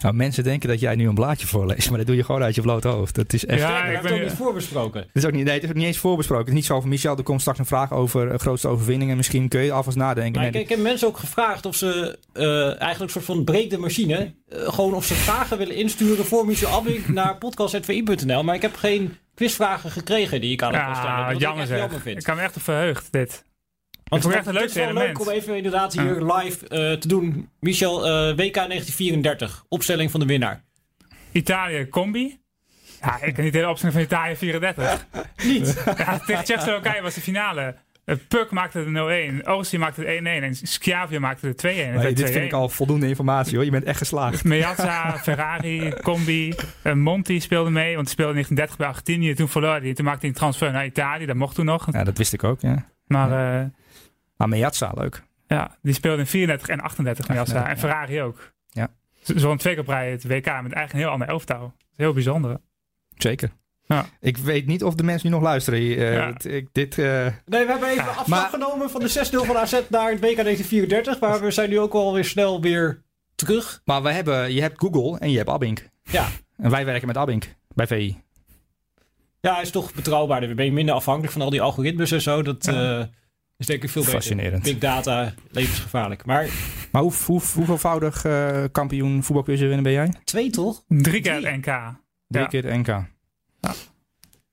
Nou, mensen denken dat jij nu een blaadje voorleest, maar dat doe je gewoon uit je blote hoofd. Dat is echt. Ja, Ja, ik ben- het ook niet voorbesproken. Het is ook niet, nee, het is ook niet eens voorbesproken. Het is niet zo van Michel, er komt straks een vraag over eh, grootste overwinningen. Misschien kun je alvast nadenken. Maar Nee, ik, ik heb mensen ook gevraagd of ze eh, eigenlijk een soort van breek de machine. eh, gewoon of ze vragen willen insturen voor Michel Abink *laughs* naar podcast.vi.nl. Maar ik heb geen quizvragen gekregen die ik aan het kan stellen. Ja, Wat jammer ik echt zeg. jammer vind. Ik kan me echt verheugd, dit. Want het echt een is leuk wel leuk element. om even inderdaad hier live eh, te doen. Michel, eh, WK 1934. Opstelling van de winnaar. Italië, combi. Ja, ik kan niet de hele opstelling van Italië 34. *laughs* Niet. *laughs* Ja, tegen Tsjechoslowakije was de finale. Eh, Puk maakte de 0-1. Oosti maakte de 1-1. En Schiavia maakte de 2-1. Het nee, dit vind ik 2-1. al voldoende informatie hoor. Je bent echt geslaagd. Meazza, Ferrari, Combi, Monti speelde mee. Want die speelde in 1930 bij Argentinië. Toen verloor hij. Toen maakte hij een transfer naar Italië. Dat mocht toen nog. Ja, dat wist ik ook, ja. Maar eh, Maar Meazza, leuk. ja, die speelde in 34 en 38 Meazza. 38, En Ferrari ook. Ja. Won twee keer op rij het WK met eigenlijk een heel ander elftal. Heel bijzonder. Zeker. Ja. Ik weet niet of de mensen nu nog luisteren. Eh, Ja. ik, dit, eh, Nee, we hebben even afstand Maar- genomen van de 6-0 van AZ naar het WK 1934. Maar we zijn nu ook alweer snel weer terug. maar we hebben, je hebt Google en je hebt Abink. Ja. En wij werken met Abink bij VI. Ja, hij is toch betrouwbaarder. Dan ben je minder afhankelijk van al die algoritmes en zo. Dat eh, is denk ik veel beter. Fascinerend. Big data, levensgevaarlijk. Maar Maar hoe, hoe, hoeveelvoudig eh, kampioen voetbalquiz winnen ben jij? twee toch? Drie keer Drie. NK. Drie Ja. keer de NK.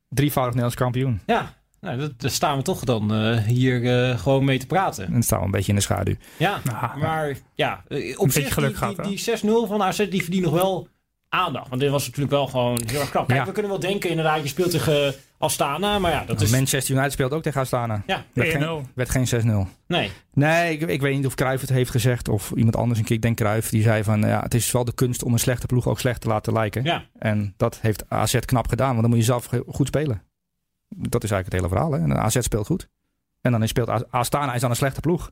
Drievoudig Nederlands kampioen. Ja, nou, daar staan we toch dan eh, hier eh, gewoon mee te praten. En staan we een beetje in de schaduw. Ja, Nou, maar ja, op zich die, die, die 6-0 van AZ die verdient nog wel aandacht. Want dit was natuurlijk wel gewoon heel erg knap. Kijk, Ja. we kunnen wel denken inderdaad, je speelt tegen Astana. Maar ja, dat is... Manchester United speelt ook tegen Astana. Ja, Werd 1-0. geen, werd geen 6-0. nee. Nee, ik, ik weet niet of Cruijff het heeft gezegd of iemand anders een keer. Ik denk Cruijff, die zei van ja, het is wel de kunst om een slechte ploeg ook slecht te laten lijken. Ja, En dat heeft AZ knap gedaan, want dan moet je zelf goed spelen. Dat is eigenlijk het hele verhaal. Hè? En AZ speelt goed. En dan speelt Astana is dan een slechte ploeg.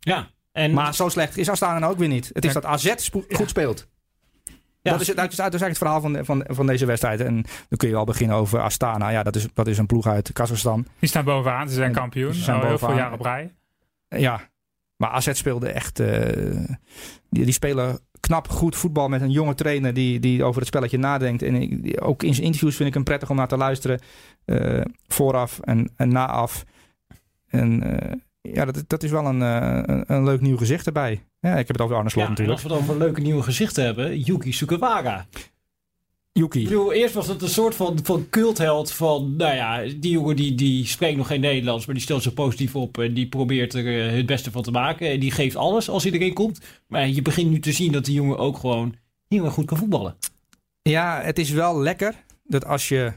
ja. En, Maar zo slecht is Astana nou ook weer niet. Het is dat AZ goed speelt. Ja. Dat, is, het- dat is eigenlijk het verhaal van, van, van deze wedstrijd. En dan kun je al beginnen over Astana. Ja, dat is, dat is een ploeg uit Kazachstan. Die staan bovenaan. Ze zijn En kampioen. ze zijn al heel veel bovenaan. jaar op rij. Ja, maar AZ speelde echt... eh, die, die spelen knap goed voetbal met een jonge trainer die, die over het spelletje nadenkt. En ik- ook in zijn interviews vind ik hem prettig om naar te luisteren. eh, vooraf en, en naaf. En eh, ja, dat, dat is wel een, eh, een, een leuk nieuw gezicht erbij. Ja, ik heb het over Arne Slot ja, en natuurlijk. als we dan over leuke nieuwe gezichten hebben, Yuki Sukawara. Yuki. Ik bedoel, eerst was het een soort van, van cultheld van, nou ja, die jongen die, die spreekt nog geen Nederlands, maar die stelt zich positief op en die probeert er eh, het beste van te maken. En die geeft alles als hij erin komt. Maar je begint nu te zien dat die jongen ook gewoon heel erg goed kan voetballen. Ja, het is wel lekker dat als je,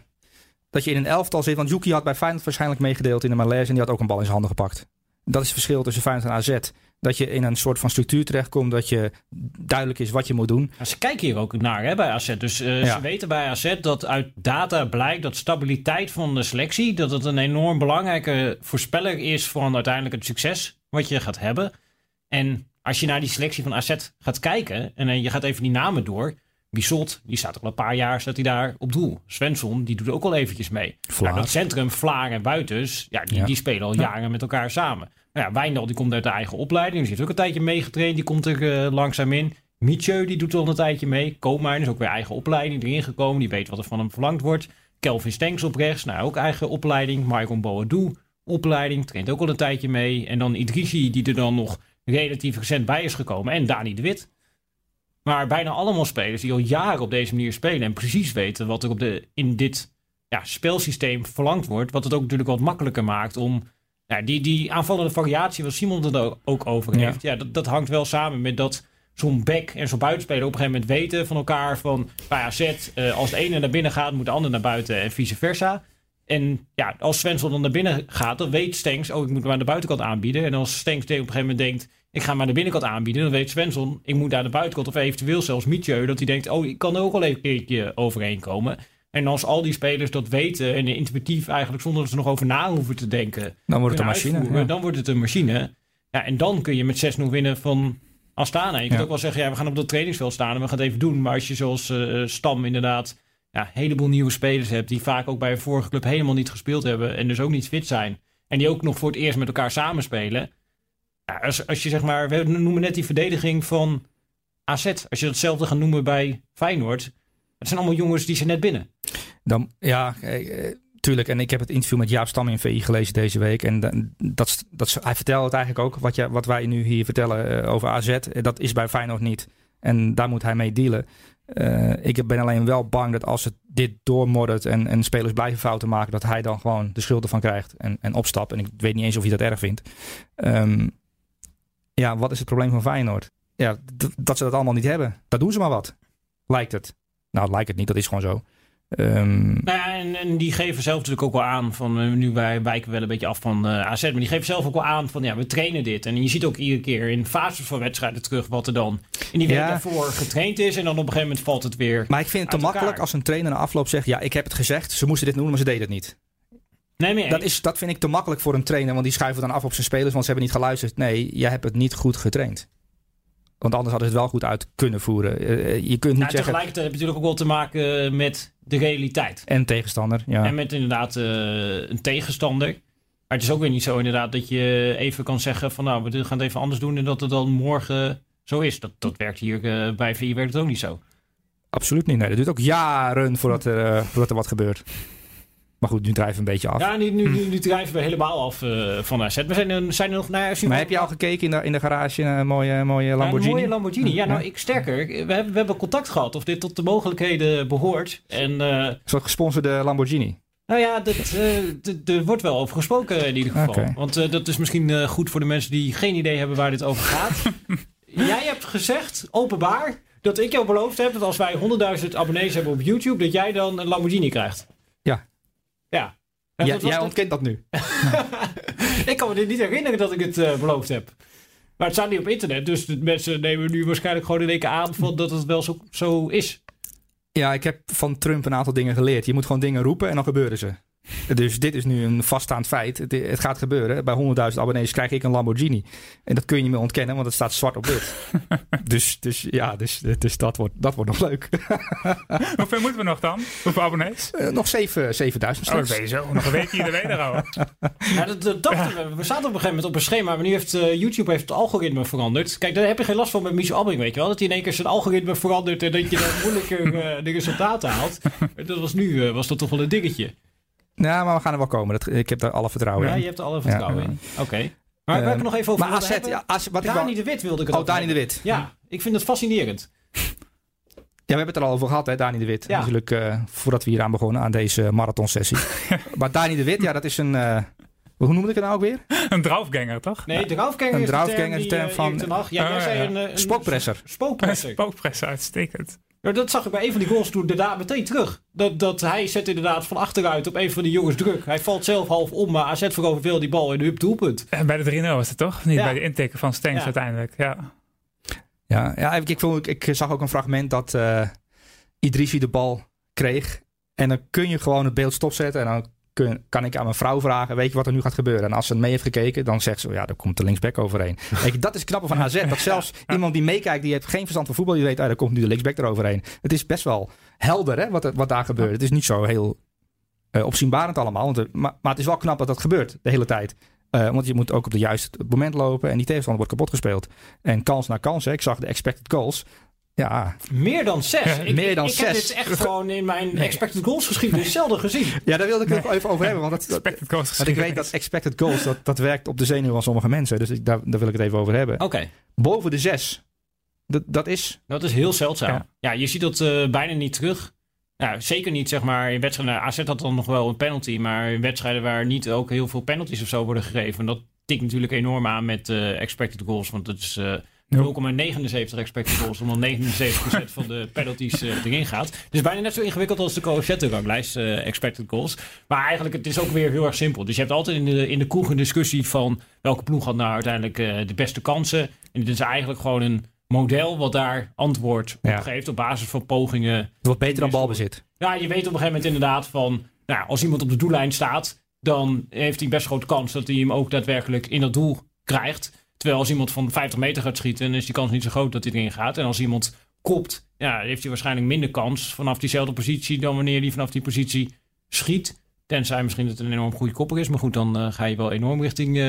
dat je in een elftal zit. Want Yuki had bij Feyenoord waarschijnlijk meegedeeld in de Malaise en die had ook een bal in zijn handen gepakt. Dat is het verschil tussen Feyenoord en AZ. Dat je in een soort van structuur terechtkomt, dat je duidelijk is wat je moet doen. Ja, ze kijken hier ook naar hè, bij AZ. Dus eh, Ja. ze weten bij AZ dat uit data blijkt dat stabiliteit van de selectie... dat het een enorm belangrijke voorspeller is van uiteindelijk het succes wat je gaat hebben. En als je naar die selectie van AZ gaat kijken en eh, je gaat even die namen door... Bizot, die staat al een paar jaar staat hij daar op doel. Svensson, die doet ook al eventjes mee. Vlaar. Nou, dat centrum, Vlaar en Buitens, ja, die, Ja. die spelen al jaren met elkaar samen. Nou ja, Wijndal die komt uit de eigen opleiding. Die heeft ook een tijdje meegetraind. Die komt er eh, langzaam in. Mietje die doet al een tijdje mee. Koopmijn is ook weer eigen opleiding erin gekomen. Die weet wat er van hem verlangd wordt. Kelvin Stenks op rechts. Nou, ook eigen opleiding. Michael Boadou, opleiding. Traint ook al een tijdje mee. En dan Idrissi die er dan nog relatief recent bij is gekomen. En Dani de Wit. Maar bijna allemaal spelers die al jaren op deze manier spelen. En precies weten wat er op de, in dit ja, spelsysteem verlangd wordt. Wat het ook natuurlijk wat makkelijker maakt om ja, die, die aanvallende variatie, wat Simon het ook- over Ja. heeft, ja. dat, dat hangt wel samen met dat zo'n back en zo'n buitenspeler op een gegeven moment weten van elkaar van bij AZ, eh, als de ene naar binnen gaat, moet de ander naar buiten en vice versa. En ja, als Svensson dan naar binnen gaat, dan weet Stenks, oh, ik moet hem aan de buitenkant aanbieden. En als Stenks op een gegeven moment denkt, ik ga hem aan de binnenkant aanbieden, dan weet Svensson, ik moet aan de buitenkant of eventueel zelfs Mietje, dat hij denkt, oh, ik kan er ook wel even een keertje overheen komen. En als al die spelers dat weten en intuïtief eigenlijk zonder dat ze nog over na hoeven te denken, Dan wordt het een machine. ja. Dan wordt het een machine. Ja, en dan kun je met 6-0 winnen van Astana. Je kunt Ja. ook wel zeggen, ja, we gaan op dat trainingsveld staan en we gaan het even doen. Maar als je zoals eh, Stam inderdaad ja, een heleboel nieuwe spelers hebt... die vaak ook bij een vorige club helemaal niet gespeeld hebben... en dus ook niet fit zijn... en die ook nog voor het eerst met elkaar samenspelen... Als, als je zeg maar, we noemen net die verdediging van AZ. Als je datzelfde gaat noemen bij Feyenoord... het zijn allemaal jongens die zijn net binnen. Dan, ja, eh, eh, tuurlijk. En ik heb het interview met Jaap Stam in VI gelezen deze week. En da- dat, dat, hij vertelde het eigenlijk ook, wat, je, wat wij nu hier vertellen eh, over AZ. Dat is bij Feyenoord niet. En daar moet hij mee dealen. Ik ben alleen wel bang dat als het dit doormoddert en, en spelers blijven fouten maken, dat hij dan gewoon de schuld ervan krijgt en, en opstapt. En ik weet niet eens of hij dat erg vindt. Ehm, ja, wat is het probleem van Feyenoord? Ja, dat ze dat allemaal niet hebben. Dat doen ze maar wat. Lijkt het. Nou, lijkt het niet. Dat is gewoon zo. Nou ja, en, en die geven zelf natuurlijk ook wel aan van eh, nu wij wijken wel een beetje af van eh, AZ, maar die geven zelf ook wel aan van ja, we trainen dit. En je ziet ook iedere keer in fases van wedstrijden terug wat er dan in die week Ja. daarvoor getraind is. En dan op een gegeven moment valt het weer. Maar ik vind het te elkaar. makkelijk als een trainer na afloop zegt: Ja, ik heb het gezegd, ze moesten dit doen, maar ze deden het niet. Nee, meer Dat, is, dat vind ik te makkelijk voor een trainer, want die schuiven dan af op zijn spelers, want ze hebben niet geluisterd. Nee, jij hebt het niet goed getraind. Want anders hadden ze het wel goed uit kunnen voeren. Eh, je kunt niet Nou, zeggen. tegelijkertijd heb je natuurlijk ook wel te maken met de realiteit. En tegenstander, ja. En met inderdaad eh, een tegenstander. Maar het is ook weer niet zo inderdaad dat je even kan zeggen van nou, we gaan het even anders doen en dat het dan morgen zo is. Dat, dat werkt hier eh, bij VI werkt het ook niet zo. Absoluut niet. Nee, dat duurt ook jaren voordat er, eh, voordat er wat gebeurt. Maar goed, nu drijven we een beetje af. Ja, nu, nu, nu, nu drijven we helemaal af eh, van AZ. We zijn er, zijn er nog naar... maar heb je al gekeken in de, in de garage naar een mooie, mooie Lamborghini? een mooie Lamborghini. Ja, nou, ik sterker. We hebben, we hebben contact gehad of dit tot de mogelijkheden behoort. En eh, Een soort gesponsorde Lamborghini. nou ja, dat, eh, er wordt wel over gesproken in ieder geval. Want eh, dat is misschien eh, goed voor de mensen die geen idee hebben waar dit over gaat. *laughs* jij hebt gezegd, openbaar, dat ik jou beloofd heb dat als wij 100.000 abonnees hebben op YouTube, dat jij dan een Lamborghini krijgt. Ja. Ja. En Ja, jij ontkent dat nu. *laughs* ik kan me dit niet herinneren dat ik het eh, beloofd heb. Maar het staat niet op internet, dus de mensen nemen nu waarschijnlijk gewoon in één keer aan van dat het wel zo, zo is. Ja, ik heb van Trump een aantal dingen geleerd. Je moet gewoon dingen roepen en dan gebeuren ze. Dus dit is nu een vaststaand feit. Het, het gaat gebeuren. Bij 100.000 abonnees krijg ik een Lamborghini. En dat kun je niet meer ontkennen, want het staat zwart op wit. *laughs* dus, dus ja, dus, dus dat, wordt, dat wordt nog leuk. *laughs* Hoeveel moeten we nog dan? Hoeveel abonnees? Eh, nog 7, 7000 Oh, dat zo. Nog een weekje in de wederhouden. *laughs* Ja, dat, dat dachten we. We zaten op een gegeven moment op een schema, maar nu heeft eh, YouTube heeft het algoritme veranderd. Kijk, daar heb je geen last van met Michel Abbing, weet je wel. Dat hij in één keer zijn algoritme verandert en dat je dan moeilijker eh, de resultaten haalt. Dat was nu, was dat toch wel een dingetje. Ja, maar we gaan er wel komen. Dat, ik heb daar alle vertrouwen Ja, in. je hebt er alle vertrouwen Ja, in. Oké. Maar we hebben nog even over Maar wilden AZ, hebben. ja, AZ wat ik Dani wou- de Wit wilde ik het Oh, over Dani de. Wit. Ja, ik vind het fascinerend. Ja, we hebben het er al over gehad, hè, Dani de Wit. Ja. Natuurlijk, eh, voordat we hier aan begonnen, aan deze marathonsessie. *laughs* maar Dani de Wit, ja, dat is een... eh, hoe noemde ik het nou ook weer? Een draufganger, toch? Nee, draufganger Een is de term, draufganger is die, de term eh, van- Ja, jij Oh, zei ja. een, een Spookpresser. Spookpresser. *laughs* Spookpressen, uitstekend. Ja, dat zag ik bij een van die goals toen inderdaad meteen terug. Dat, dat hij zet inderdaad van achteruit op een van die jongens druk. Hij valt zelf half om, maar AZ verovert wel die bal in de hup doelpunt. En bij de 3-0 was het toch? Niet Ja. bij de intikken van Stengs Ja. uiteindelijk. Ja. Ja, ja ik, ik, vond- ik, ik zag ook een fragment dat eh Idrissi de bal kreeg. En dan kun je gewoon het beeld stopzetten. En dan kun, kan ik aan mijn vrouw vragen, weet je wat er nu gaat gebeuren? En als ze mee heeft gekeken, dan zegt ze, ja, daar komt de linksback overheen. *laughs* Weet je, dat is het knappe van AZ. Dat zelfs iemand die meekijkt, die heeft geen verstand van voetbal, die weet, ah, daar komt nu de linksback eroverheen. Het is best wel helder hè, wat, wat daar gebeurt. Het is niet zo heel eh, opzienbarend allemaal. Want, er- maar, maar het is wel knap dat dat gebeurt de hele tijd. Eh, want je moet ook op de juiste moment lopen en die tegenstander wordt kapot gespeeld. En kans na kans, hè. ik zag de expected goals. Ja, Meer dan zes. Ja, ik, meer dan ik, ik heb zes. dit echt gewoon in mijn expected goals geschiedenis zelden gezien. ja daar wilde ik het even over hebben. Want, dat, *laughs* Expected goals want ik weet dat expected goals, dat, dat werkt op de zenuwen van sommige mensen. Dus ik, daar, daar wil ik het even over hebben. Oké, Boven de zes. Dat, dat is... dat is heel zeldzaam. Ja, Ja. je ziet dat eh, bijna niet terug. Nou, zeker niet, zeg maar, in wedstrijden. nou, AZ had dan nog wel een penalty, maar in wedstrijden waar niet ook heel veel penalties of zo worden gegeven. Dat tikt natuurlijk enorm aan met eh, expected goals, want dat is eh 0,79 expected goals, omdat 79% van de penalties eh, erin gaat. Het is bijna net zo ingewikkeld als de coëfficiëntenranglijst, eh expected goals. Maar eigenlijk, het is ook weer heel erg simpel. Dus je hebt altijd in de, in de kroeg een discussie van welke ploeg had nou uiteindelijk eh, de beste kansen. En dit is eigenlijk gewoon een model wat daar antwoord op Ja. geeft op basis van pogingen. Het wordt beter dan balbezit. Ja, je weet op een gegeven moment inderdaad van, nou, als iemand op de doellijn staat, dan heeft hij best grote kans dat hij hem ook daadwerkelijk in dat doel krijgt. Terwijl als iemand van 50 meter gaat schieten, dan is die kans niet zo groot dat hij erin gaat. En als iemand kopt, ja, heeft hij waarschijnlijk minder kans vanaf diezelfde positie dan wanneer hij vanaf die positie schiet. Tenzij misschien dat het een enorm goede kopper is. Maar goed, dan eh, ga je wel enorm richting eh,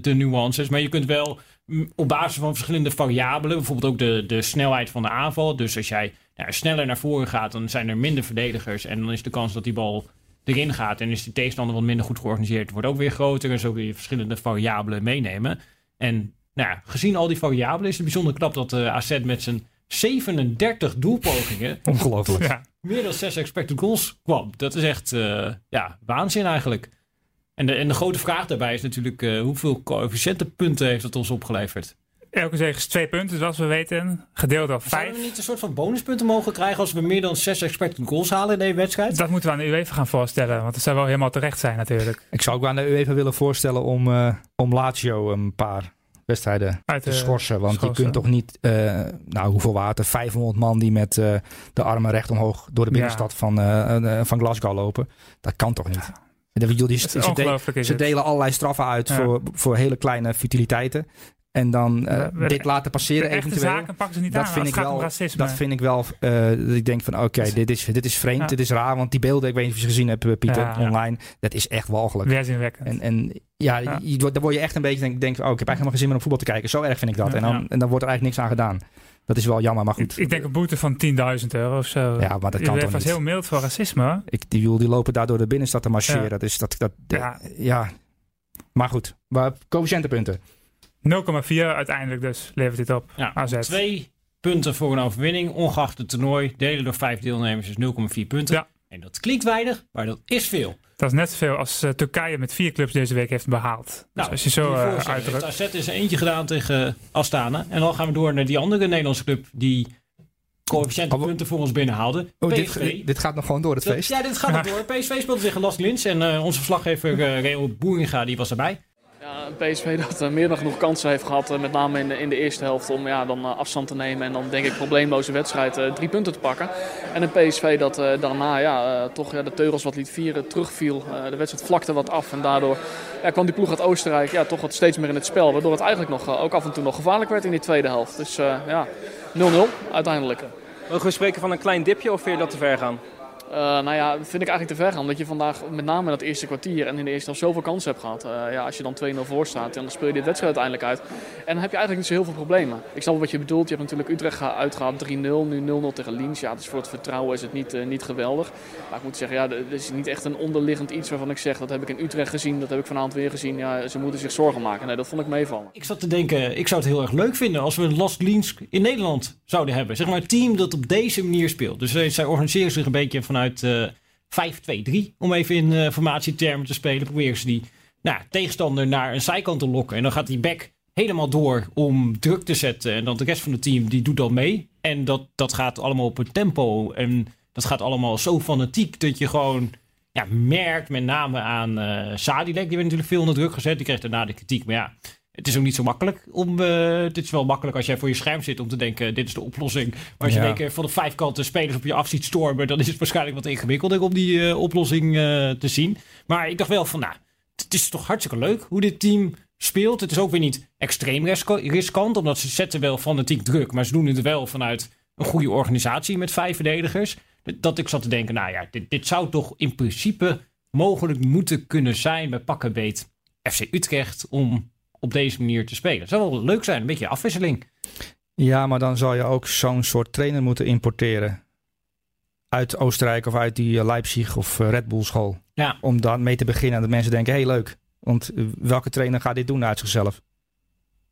de nuances. Maar je kunt wel mm, op basis van verschillende variabelen, bijvoorbeeld ook de, de snelheid van de aanval. Dus als jij nou, sneller naar voren gaat, dan zijn er minder verdedigers. En dan is de kans dat die bal erin gaat en is die tegenstander wat minder goed georganiseerd, wordt ook weer groter. En zo kun je verschillende variabelen meenemen. En nou ja, gezien al die variabelen is het bijzonder knap dat de AZ met zijn 37 doelpogingen *laughs* Ongelooflijk. Ja. meer dan 6 expected goals kwam. Dat is echt eh, ja, waanzin eigenlijk. En de, en de grote vraag daarbij is natuurlijk eh, hoeveel coëfficiëntenpunten heeft het ons opgeleverd? Elke zege is twee punten, zoals we weten. Gedeeld door Zouden vijf. we niet een soort van bonuspunten mogen krijgen als we meer dan 6 expected goals halen in deze wedstrijd? Dat moeten we aan de UEFA gaan voorstellen. Want dat zou wel helemaal terecht zijn natuurlijk. Ik zou ook aan de UEFA willen voorstellen om, eh, om Lazio een paar wedstrijden Uit te de schorsen. Want schorsen. je kunt toch niet, eh, nou hoeveel water, 500 man die met eh, de armen recht omhoog door de Ja. binnenstad van, eh, eh, van Glasgow lopen. Dat kan toch niet? Dat, bedoel, die, ze, is de- ongelooflijk is ze delen allerlei straffen uit Ja. voor, voor hele kleine futiliteiten. En dan eh, dit laten passeren eventueel. zaken pakken ze niet Dat aan. vind ik wel- racisme. Dat vind ik wel, eh, dat ik denk van oké, dit, is, dit is vreemd, Ja. dit is raar. Want die beelden, ik weet niet of je ze gezien hebt eh, Pieter, Ja. online. Dat is echt walgelijk. Weerzinwekkend. En, en ja. Je, dan word je echt een beetje denk, denk oh, ik heb eigenlijk helemaal geen zin meer om voetbal te kijken. Zo erg vind ik dat. En, dan, en dan wordt er eigenlijk niks aan gedaan. Dat is wel jammer, maar goed. ik, ik denk een boete van 10.000 euro of zo. Ja, maar dat kan Dat toch was niet? heel mild voor racisme. Ik, die, die lopen daar door de binnenstad te marcheren. Ja. Dat is dat, dat, ja. Ja. Maar goed, maar coëfficiëntenpunten. 0,4 uiteindelijk dus levert dit op. Ja, AZ. twee punten voor een overwinning, ongeacht het toernooi. Delen door vijf deelnemers is 0,4 punten. Ja. En dat klinkt weinig, maar dat is veel. Dat is net zoveel als eh, Turkije met vier clubs deze week heeft behaald. Dus Nou, als je zo eh, voorstellen, uitdrukt. AZ is er eentje gedaan tegen Astana. En dan gaan we door naar die andere Nederlandse club die coëfficiënte Oh, we- punten voor ons binnenhaalde. Oh, PSV. dit, dit gaat nog gewoon door het Dat- feest. ja, dit gaat nog *laughs* door. PSV speelde tegen Las Lins en eh, onze verslaggever uh, Reo Boeringa die was erbij. Een PSV dat eh, meer dan genoeg kansen heeft gehad, eh, met name in de, in de eerste helft, om ja, dan eh, afstand te nemen en dan denk ik probleemloze wedstrijd drie punten te pakken. En een PSV dat daarna ja, toch ja, de teugels wat liet vieren, terugviel. De wedstrijd vlakte wat af en daardoor ja, kwam die ploeg uit Oostenrijk ja, toch wat steeds meer in het spel. Waardoor het eigenlijk nog, ook af en toe nog gevaarlijk werd in die tweede helft. Dus ja, 0-0 uiteindelijk. Mogen we spreken van een klein dipje of vind je dat te ver gaan? Uh, nou ja, vind ik eigenlijk te ver. Omdat je vandaag met name in dat eerste kwartier en in de eerste helft zoveel kansen hebt gehad. Uh, ja, als je dan 2-0 voor staat, dan speel je dit wedstrijd uiteindelijk uit. En dan heb je eigenlijk niet zo heel veel problemen. Ik snap wat je bedoelt. Je hebt natuurlijk Utrecht uitgehaald 3-0, nu 0-0 tegen Liens. Ja, dus voor het vertrouwen is het niet, uh, niet geweldig. Maar ik moet zeggen, ja, er is niet echt een onderliggend iets waarvan ik zeg... dat heb ik in Utrecht gezien, dat heb ik vanavond weer gezien. Ja, ze moeten zich zorgen maken. Nee, dat vond ik meevallen. Ik zat te denken, ik zou het heel erg leuk vinden als we een Last Liens in Nederland zouden hebben. Zeg maar een team dat op deze manier speelt. Dus zij organiseren zich een beetje vanuit 5-2-3, om even in uh, formatietermen te spelen, proberen ze die nou, tegenstander naar een zijkant te lokken. En dan gaat die back helemaal door om druk te zetten. En dan de rest van het team die doet dan mee. En dat, dat gaat allemaal op een tempo. En dat gaat allemaal zo fanatiek dat je gewoon ja, merkt, met name aan uh, Sadilek, die werd natuurlijk veel onder druk gezet. Die kreeg daarna de kritiek. Maar ja, het is ook niet zo makkelijk om. Uh, dit is wel makkelijk als jij voor je scherm zit om te denken: dit is de oplossing. Maar als je denkt van de vijf kanten spelers op je af ziet stormen, dan is het waarschijnlijk wat ingewikkelder om die uh, oplossing uh, te zien. Maar ik dacht wel van, nou, het is toch hartstikke leuk hoe dit team speelt. Het is ook weer niet extreem riskant, omdat ze zetten wel fanatiek druk, maar ze doen het wel vanuit een goede organisatie met vijf verdedigers. Dat ik zat te denken: nou ja, dit, dit zou toch in principe mogelijk moeten kunnen zijn bij pakkenbeet FC Utrecht om op deze manier te spelen. Het zou wel leuk zijn, een beetje afwisseling. Ja, maar dan zou je ook zo'n soort trainer moeten importeren. Uit Oostenrijk of uit die eh, Leipzig of eh, Red Bull school. Ja. Om dan mee te beginnen. Dat mensen denken, hé hey, leuk. Want eh, welke trainer gaat dit doen uit zichzelf?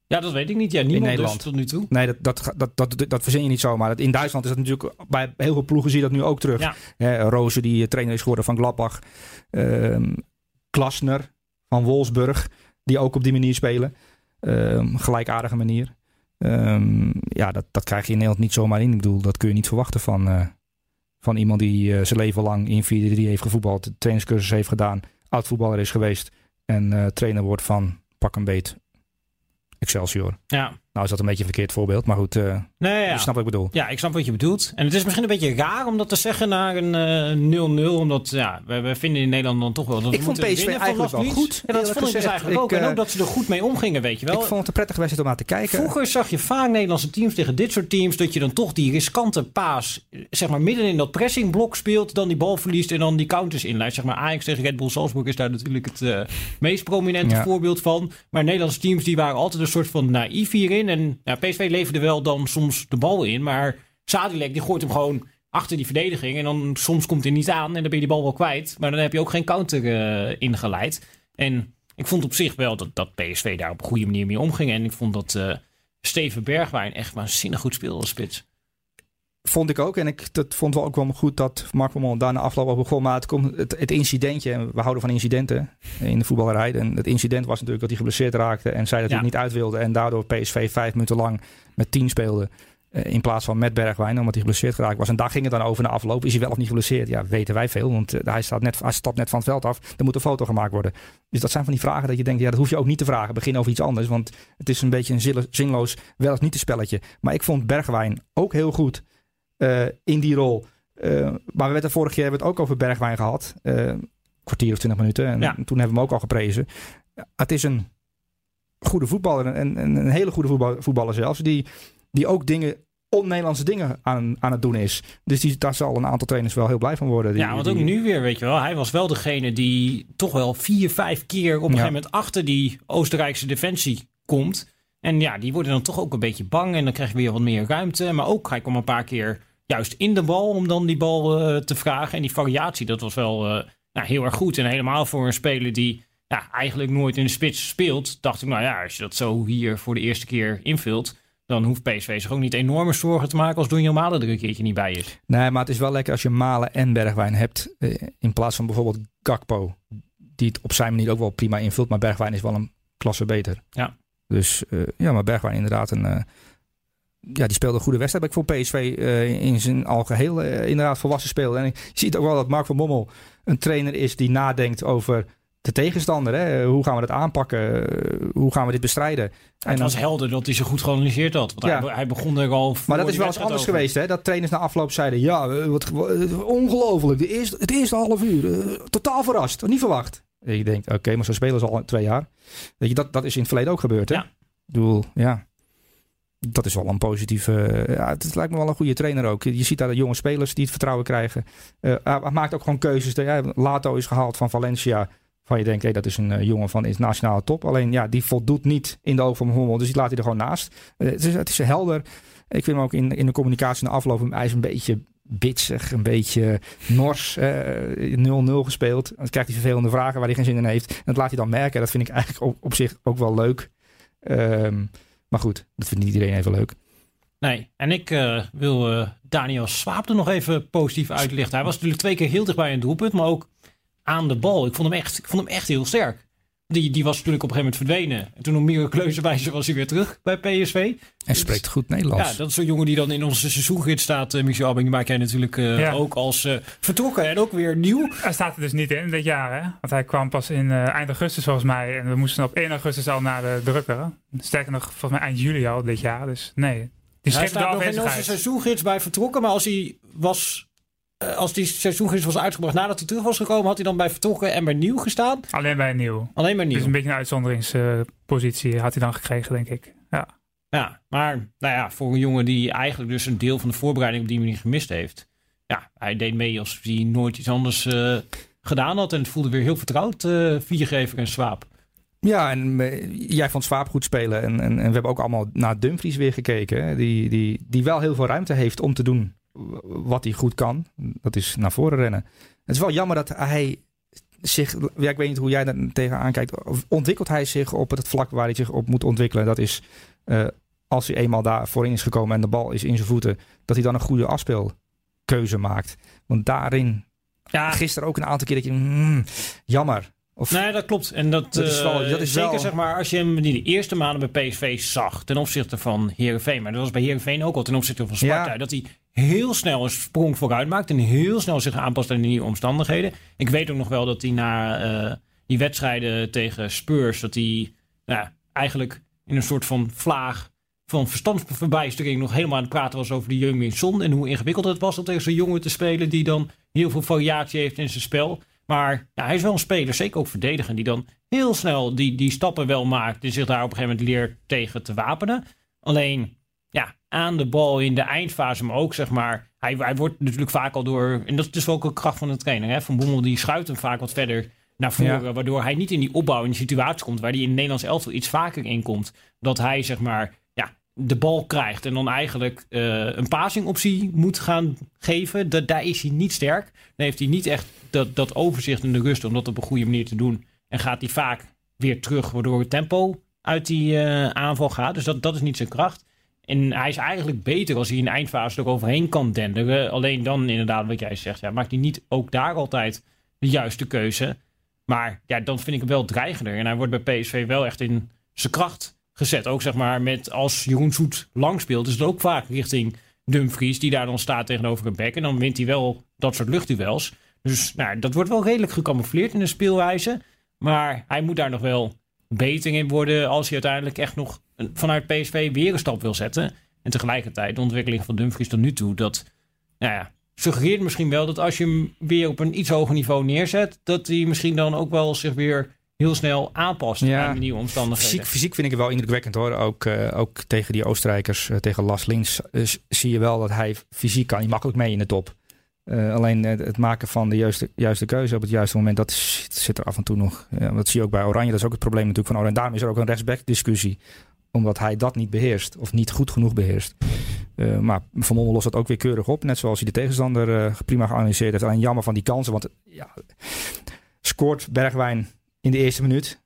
Ja, dat weet ik niet. Ja, niemand in dus Nederland. tot nu toe. Nee, dat, dat, dat, dat, dat verzin je niet zomaar. In Duitsland is dat natuurlijk... Bij heel veel ploegen zie je dat nu ook terug. Ja. Roze, die trainer is geworden van Gladbach. Ehm Klasner van Wolfsburg die ook op die manier spelen. Um, gelijkaardige manier. Um, ja, dat, dat krijg je in Nederland niet zomaar in. Ik bedoel, dat kun je niet verwachten van, uh, van iemand die uh, zijn leven lang in 4-3 heeft gevoetbald, trainingscursus heeft gedaan, oud voetballer is geweest en uh, trainer wordt van pak een beet Excelsior. Ja. Nou is dat een beetje een verkeerd voorbeeld, maar goed, uh, nee, ja. je snapt wat ik bedoel. Ja, ik snap wat je bedoelt. En het is misschien een beetje raar om dat te zeggen naar een 0-0, uh, omdat ja, we, we, vinden in Nederland dan toch wel dat ik vond PSV eigenlijk wel goed. Ja, dat vond ik dus eigenlijk ik, ook. En ook dat ze er goed mee omgingen, weet je wel. Ik vond het een prettige wedstrijd om naar te kijken. Vroeger zag je vaak Nederlandse teams tegen dit soort teams, dat je dan toch die riskante paas, zeg maar midden in dat pressingblok speelt, dan die bal verliest en dan die counters inleidt. Zeg maar Ajax tegen Red Bull Salzburg is daar natuurlijk het uh, meest prominente ja. voorbeeld van. Maar Nederlandse teams die waren altijd een soort van naïef hierin. En ja, PSV leverde wel dan soms de bal in. Maar Sadilek die gooit hem gewoon achter die verdediging. En dan soms komt hij niet aan en dan ben je die bal wel kwijt. Maar dan heb je ook geen counter uh, ingeleid. En ik vond op zich wel dat, dat PSV daar op een goede manier mee omging. En ik vond dat uh, Steven Bergwijn echt waanzinnig goed speelde als spits. Vond ik ook. En ik dat vond wel ook wel goed dat Mark Vermont daar na afloop op begon. Maar het, komt, het, het incidentje, en we houden van incidenten in de voetballerij. En het incident was natuurlijk dat hij geblesseerd raakte en zij dat ja. hij niet uit wilde. En daardoor PSV vijf minuten lang met tien speelde. In plaats van met Bergwijn, omdat hij geblesseerd geraakt was. En daar ging het dan over na afloop. Is hij wel of niet geblesseerd? Ja, weten wij veel. Want hij, staat net, hij stapt net van het veld af. Er moet een foto gemaakt worden. Dus dat zijn van die vragen dat je denkt, ja, dat hoef je ook niet te vragen. Begin over iets anders. Want het is een beetje een zinloos, wel of niet te spelletje. Maar ik vond Bergwijn ook heel goed. Uh, in die rol. Uh, maar we hebben vorige keer hebben we het ook over Bergwijn gehad. Uh, kwartier of twintig minuten. En ja. toen hebben we hem ook al geprezen. Het is een goede voetballer. En, en een hele goede voetballer, voetballer zelfs. Die, die ook dingen, on-Nederlandse dingen aan, aan het doen is. Dus die, daar zal een aantal trainers wel heel blij van worden. Die, ja, want die, ook nu weer, weet je wel. Hij was wel degene die toch wel vier, vijf keer op een ja. gegeven moment achter die Oostenrijkse defensie komt. En ja, die worden dan toch ook een beetje bang. En dan krijg je weer wat meer ruimte. Maar ook, hij kwam een paar keer juist in de bal om dan die bal uh, te vragen. En die variatie, dat was wel uh, nou, heel erg goed. En helemaal voor een speler die ja, eigenlijk nooit in de spits speelt, dacht ik, nou ja, als je dat zo hier voor de eerste keer invult, dan hoeft PSV zich ook niet enorme zorgen te maken als Donjan Malen er een keertje niet bij is. Nee, maar het is wel lekker als je Malen en Bergwijn hebt, uh, in plaats van bijvoorbeeld Gakpo, die het op zijn manier ook wel prima invult, maar Bergwijn is wel een klasse beter. Ja. Dus ja, maar Bergwijn inderdaad een ja, die speelde een goede wedstrijd. Ik vond PSV uh, in zijn algeheel uh, inderdaad volwassen speelde. En je ziet ook wel dat Mark van Bommel een trainer is die nadenkt over de tegenstander. Hè? Hoe gaan we dat aanpakken? Hoe gaan we dit bestrijden? En het was dan, helder dat hij zo goed geanalyseerd had. Want ja. hij, hij, begon er al Maar dat is wel eens anders over. geweest. Hè? Dat trainers na afloop zeiden... Ja, wat, ongelooflijk. De eerste, het eerste half uur. Uh, totaal verrast. Niet verwacht. En je denkt, oké, okay, maar zo spelen ze al twee jaar. Weet je, dat, dat is in het verleden ook gebeurd. Hè? Ja. Ik bedoel, ja... dat is wel een positieve. ja, het lijkt me wel een goede trainer ook. Je ziet daar de jonge spelers die het vertrouwen krijgen. Eh, hij maakt ook gewoon keuzes. Ja, Lato is gehaald van Valencia. Van je denkt, hey, dat is een eh, jongen van internationale top. Alleen ja, die voldoet niet in de ogen van Hummel. Dus die laat hij er gewoon naast. Eh, het, is, het is helder. Ik vind hem ook in, in de communicatie de afloop. Hij is een beetje bitsig, een beetje nors. 0-0 gespeeld. Dan krijgt hij vervelende vragen waar hij geen zin in heeft. En dat laat hij dan merken. Dat vind ik eigenlijk op, op zich ook wel leuk. Ehm, maar goed, dat vindt niet iedereen even leuk. Nee, en ik uh, wil uh, Daniel Swaap er nog even positief uitlichten. Hij was natuurlijk twee keer heel dichtbij een doelpunt, maar ook aan de bal. Ik vond hem echt, ik vond hem echt heel sterk. Die, die was natuurlijk op een gegeven moment verdwenen. En toen op miraculeuze wijze was hij weer terug bij PSV. En spreekt goed Nederlands. Ja, dat is zo'n jongen die dan in onze seizoengids staat. Uh, Michel Abing, die maak jij natuurlijk uh, ook als uh, vertrokken en ook weer nieuw. Hij staat er dus niet in dit jaar, hè? Want hij kwam pas in eind augustus volgens mij. En we moesten op 1 augustus al naar de drukker. Sterker nog, volgens mij eind juli al dit jaar. Dus nee. Die hij staat nog in onze seizoengids bij vertrokken. Maar als hij was als die seizoengids was uitgebracht nadat hij terug was gekomen, had hij dan bij vertrokken en bij nieuw gestaan? Alleen bij nieuw. Alleen bij nieuw. Dus een beetje een uitzonderingspositie uh, had hij dan gekregen, denk ik. Ja. Ja, maar nou ja, voor een jongen die eigenlijk dus een deel van de voorbereiding op die manier gemist heeft. Ja, hij deed mee alsof hij nooit iets anders uh, gedaan had. En het voelde weer heel vertrouwd, Viergever en Swaap. Ja, en jij vond Swaap goed spelen. En, en, en, we hebben ook allemaal naar Dumfries weer gekeken. Hè? Die, die, die wel heel veel ruimte heeft om te doen wat hij goed kan. Dat is naar voren rennen. Het is wel jammer dat hij zich, ja, ik weet niet hoe jij daar tegenaan kijkt, ontwikkelt hij zich op het vlak waar hij zich op moet ontwikkelen. Dat is uh, als hij eenmaal daar voorin is gekomen en de bal is in zijn voeten, dat hij dan een goede afspeelkeuze maakt. Want daarin, ja. gisteren ook een aantal keer dat je, mm, jammer. Of, nee, dat klopt. En dat, dat is wel, dat is zeker wel... zeg maar, als je hem in de eerste maanden bij PSV zag ten opzichte van Herenveen, maar dat was bij Herenveen ook al ten opzichte van Sparta, ja. dat hij heel snel een sprong vooruit maakt en heel snel zich aanpast aan de nieuwe omstandigheden. Ik weet ook nog wel dat hij na uh, die wedstrijden tegen Spurs, dat hij nou, eigenlijk in een soort van vlaag van verstandsverbijstering nog helemaal aan het praten was over die Jungmin Son en hoe ingewikkeld het was om tegen zo'n jongen te spelen die dan heel veel variatie heeft in zijn spel. Maar ja, hij is wel een speler, zeker ook verdediger, die dan heel snel die, die stappen wel maakt en zich daar op een gegeven moment leert tegen te wapenen. Alleen, ja, aan de bal in de eindfase, maar ook zeg maar, hij, hij wordt natuurlijk vaak al door, en dat is dus ook een kracht van de trainer, hè, Van Bommel die schuift hem vaak wat verder naar voren, ja. waardoor hij niet in die opbouw in die situatie komt waar hij in het Nederlands elftal iets vaker in komt. Dat hij zeg maar de bal krijgt en dan eigenlijk uh, een passingoptie moet gaan geven, dat, daar is hij niet sterk. Dan heeft hij niet echt dat, dat overzicht en de rust om dat op een goede manier te doen. En gaat hij vaak weer terug, waardoor het tempo uit die uh, aanval gaat. Dus dat, dat is niet zijn kracht. En hij is eigenlijk beter als hij in eindfase er overheen kan denderen. Alleen dan inderdaad, wat jij zegt, ja, maakt hij niet ook daar altijd de juiste keuze. Maar ja, dan vind ik hem wel dreigender. En hij wordt bij PSV wel echt in zijn kracht gezet. Ook zeg maar met als Jeroen Zoet lang speelt, is het ook vaak richting Dumfries, die daar dan staat tegenover een bek. En dan wint hij wel dat soort luchtduels. Dus nou, dat wordt wel redelijk gecamoufleerd in de speelwijze. Maar hij moet daar nog wel beter in worden als hij uiteindelijk echt nog vanuit PSV weer een stap wil zetten. En tegelijkertijd de ontwikkeling van Dumfries tot nu toe, dat nou ja, suggereert misschien wel dat als je hem weer op een iets hoger niveau neerzet, dat hij misschien dan ook wel zich weer heel snel aanpast ja. aan de nieuwe omstandigheden. Fysiek, fysiek vind ik het wel indrukwekkend hoor. Ook, uh, ook tegen die Oostenrijkers, uh, tegen Las Lins, uh, zie je wel dat hij fysiek kan. Hij makkelijk mee in de top. alleen het maken van de juiste, juiste keuze op het juiste moment, dat zit er af en toe nog. dat zie je ook bij Oranje. Dat is ook het probleem natuurlijk van Oranje. Daarom is er ook een rechtsback discussie. Omdat hij dat niet beheerst. Of niet goed genoeg beheerst. maar Van Mommel lost dat ook weer keurig op. Net zoals hij de tegenstander prima geanalyseerd heeft. Alleen jammer van die kansen. Want ja, scoort Bergwijn in de eerste minuut.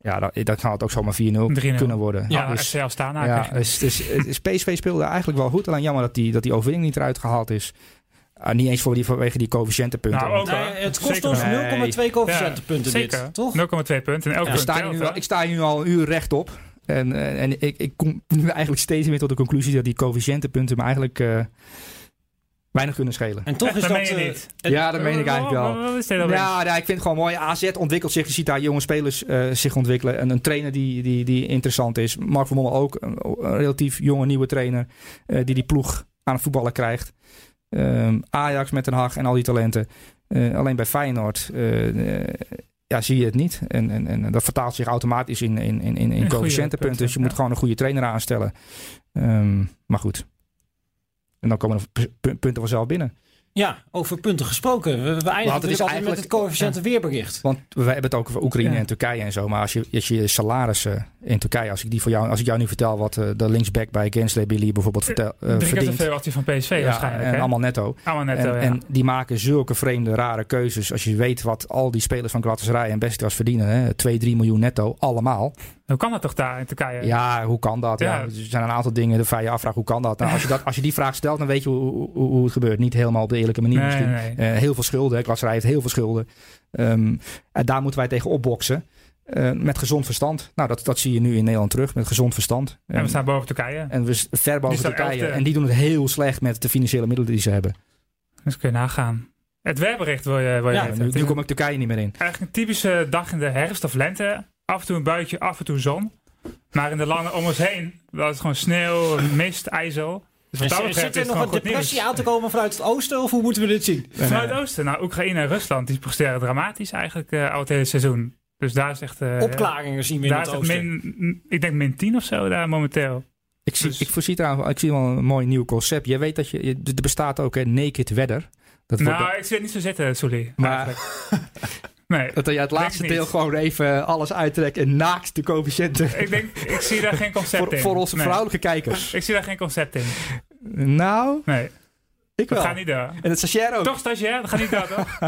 Ja, dan, dan kan het ook zomaar 4-0 kunnen worden. Ja, dus, zelf staan ja, dus, dus, dus PSV speelde eigenlijk wel goed. Alleen jammer dat die, dat die overwinning niet eruit gehaald is. Uh, niet eens voor die, vanwege die coëfficiëntenpunten. Nou, nee, het kost ons 0,2 coëfficiëntenpunten ja, dit, toch? 0,2 punten. Elke ja. sta nu, ik sta hier nu al een uur rechtop. En, uh, en ik, ik kom nu eigenlijk steeds meer tot de conclusie dat die coëfficiëntenpunten me eigenlijk... Uh, weinig kunnen schelen. En toch is dat... dat niet. ja, dat meen ik eigenlijk wel. Ja, ja, ik vind het gewoon mooi. AZ ontwikkelt zich. Je ziet daar jonge spelers uh, zich ontwikkelen. En een trainer die, die, die interessant is. Mark van Mommel ook. Een, een relatief jonge nieuwe trainer. Uh, die die ploeg aan het voetballen krijgt. Um, Ajax met Den Haag en al die talenten. Uh, alleen bij Feyenoord ja, zie je het niet. En, en, en dat vertaalt zich automatisch in, in, in, in coëfficiëntenpunten. punten, Dus je moet ja. gewoon een goede trainer aanstellen. Ehm, maar goed. En dan komen p- punten vanzelf binnen. Ja, over punten gesproken. We, we het eindigen is dus altijd met eigenlijk- het coëfficiënte weerbericht. Want we hebben het ook over Oekraïne Ja. en Turkije en zo. Maar als je, als je salarissen in Turkije, als ik, die voor jou, als ik jou nu vertel wat eh, de linksback bij Gensley Billy bijvoorbeeld vertel, eh, keer verdient. als die van PSV Ja, waarschijnlijk. en hè? allemaal netto. Allemaal netto, en, ja. en die maken zulke vreemde, rare keuzes. Als je weet wat al die spelers van Galatasaray en Besiktas verdienen. Hè, 2, 3 miljoen netto, allemaal. Hoe kan dat toch daar in Turkije? Ja, hoe kan dat? Ja. Ja. er zijn een aantal dingen waar je afvraagt, hoe kan dat? Nou, als, je dat als je die vraag stelt, dan weet je hoe, hoe, hoe het gebeurt. Niet helemaal op de eerlijke manier Nee, misschien. nee. Eh, heel veel schulden. Galatasaray heeft heel veel schulden. Ehm, en daar moeten wij tegen opboksen. Eh, met gezond verstand. Nou, dat, dat zie je nu in Nederland terug. Met gezond verstand. En we staan boven Turkije. en we ver boven Turkije. elfde. En die doen het heel slecht met de financiële middelen die ze hebben. Dus kun je nagaan. Het weerbericht wil je, wil je Ja, nu kom ik Turkije niet meer in. Eigenlijk een typische dag in de herfst of lente. Af en toe een buitje, af en toe zon. Maar in de landen om ons heen, dat is gewoon sneeuw, mist, ijzel. Dus wat dat Zit er het nog een depressie nieuws. aan te komen vanuit het oosten? Of hoe moeten we dit zien? Vanuit het oosten, nou Oekraïne en Rusland, die presteren dramatisch eigenlijk eh, al het hele seizoen. Dus daar is echt... eh, Opklaringen zien we in daar het is het oosten. min, ik denk min 10 of zo daar momenteel. Ik zie, Dus- ik voorzie trouwens, ik zie wel een mooi nieuw concept. Je weet dat je, er bestaat ook een naked weather. Dat wordt- nou, ik zie het niet zo zitten, Sully. Maar-. *laughs* nee, dat je het laatste deel gewoon even alles uittrekt en naakt de coëfficiënten. *laughs* ik denk, ik zie daar geen concept voor, in. voor onze Nee. vrouwelijke kijkers. Ik zie daar geen concept in. Nou, Nee, ik dat wel. gaat niet door. En het stagiair ook. Toch stagiair, dat gaat niet door, toch? *laughs*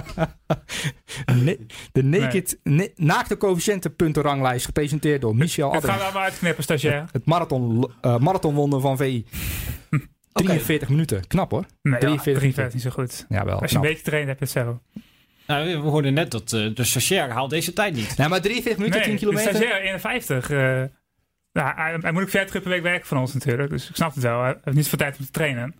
De naked, ne- naakte coëfficiëntenpuntenranglijst gepresenteerd door Michel Het Adder. gaan we allemaal uitknippen, stagiair. Het marathon, eh marathonwonder van VI. *laughs* 43 minuten. Knap hoor. Nee, 43 43 is niet zo goed. Ja, wel. Als je een beetje traint, heb je het zo. Nou, we hoorden net dat eh, de stagiair haalt deze tijd niet. Nou, maar 43 minuten, 10 de kilometer. stagiair 51. eh nou, hij, hij moet ook 40 uur per week werken van ons natuurlijk. Dus ik snap het wel. Hij heeft niet zoveel tijd om te trainen.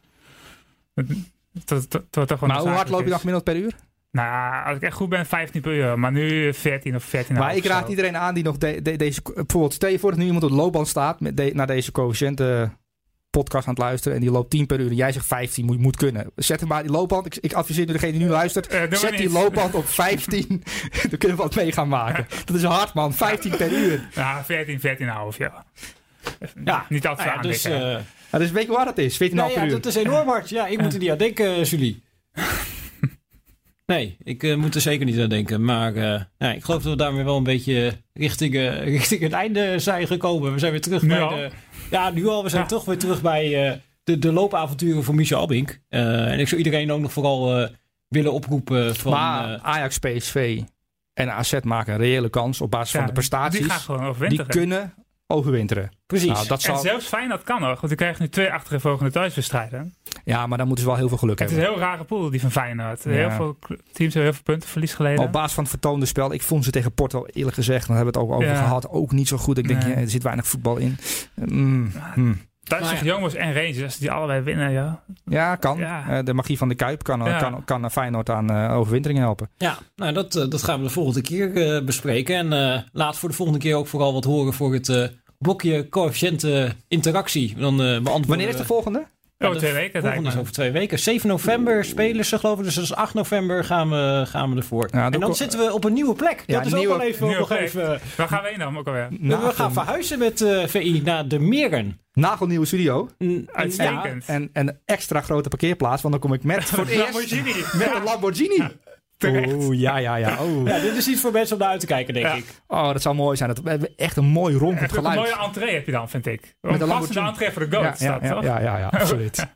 Dat, dat, Maar hoe hard loop je dan nog? gemiddeld per uur? Nou, als ik echt goed ben, 15 per uur. Maar nu 14 of 14 Maar ik raad iedereen aan die nog de- de- deze... Bijvoorbeeld, stel je voor dat nu iemand op de loopband staat... Met de- naar deze coëfficiënten podcast aan het luisteren... en die loopt 10 per uur en jij zegt 15 moet, moet kunnen. Zet hem maar die loopband. Ik, ik adviseer nu degene die nu luistert... Eh, doe maar zet die loopband op *laughs* 15. Dan kunnen we wat mee gaan maken. Dat is hard man, 15 per uur. Ja, 14, 14,5 ja. Ja, Niet altijd Nou ja, dus, eh, Ja, dus weet je waar dat is? 14,5 nou per ja, uur. dat is enorm hard. Ja, ik moet er niet aan denken, eh, Julie. *laughs* Nee, ik eh, moet er zeker niet aan denken. Maar eh, ja, ik geloof dat we daarmee wel een beetje richting, eh, *laughs* richting het einde zijn gekomen. We zijn weer terug Nu bij al? de... Ja, nu al. We zijn Ja. toch weer terug bij eh, de, de loopavonturen van Michel Abink. Eh, en ik zou iedereen ook nog vooral eh, willen oproepen van... maar eh, Ajax, PSV en AZ maken een reële kans op basis van de prestaties. Die gaan gewoon Die overwinteren. kunnen overwinteren. precies. Nou, dat En zelfs Feyenoord kan nog, want die krijgen nu twee achtereenvolgende thuiswedstrijden. ja, maar dan moeten ze wel heel veel geluk Het is een hebben. heel rare pool, die van Feyenoord. Ja. Heel veel teams hebben heel veel puntenverlies geleden. Maar op basis van het vertoonde spel, ik vond ze tegen Porto eerlijk gezegd, daar hebben we het ook over Ja. gehad, ook niet zo goed. Ik denk, Nee. ja, er zit weinig voetbal in. Mm, mm. Tegen Jongens en Rangers, als die allebei winnen, ja. Ja, kan. Ja. Eh, de magie van de Kuip kan, Ja. kan, kan Feyenoord aan eh, overwintering helpen. Ja, nou dat, eh, dat gaan we de volgende keer eh, bespreken. En eh, laat voor de volgende keer ook vooral wat horen voor het eh, blokje coëfficiënte interactie. Dan eh, beantwoorden Wanneer is de volgende? Oh, de twee weken, volgende is over twee weken. 7 november spelen ze geloof ik. Dus dat is 8 november gaan we, gaan we ervoor. Ja, en dan zitten we op een nieuwe plek. Ja, Dat is nieuwe- ook wel even... nieuwe nog plek. even Waar gaan we heen dan ook alweer? we gaan verhuizen met eh, VI naar de Meren. Nagelnieuwe studio. Uitstekend. En, en een extra grote parkeerplaats, want dan kom ik met *laughs* voor het eerst met een Lamborghini. *laughs* Terecht. Oeh, ja, ja, ja. Oh. Ja, dit is iets voor mensen om naar uit te kijken, denk Ja. ik. oh, dat zou mooi zijn. Dat, we hebben echt een mooi je ook een geluid. mooie entree heb je dan, vind ik. Een een passende Lamborghini. entree voor de ja, goat ja, staat, ja, toch? ja, ja, ja, absoluut. *laughs*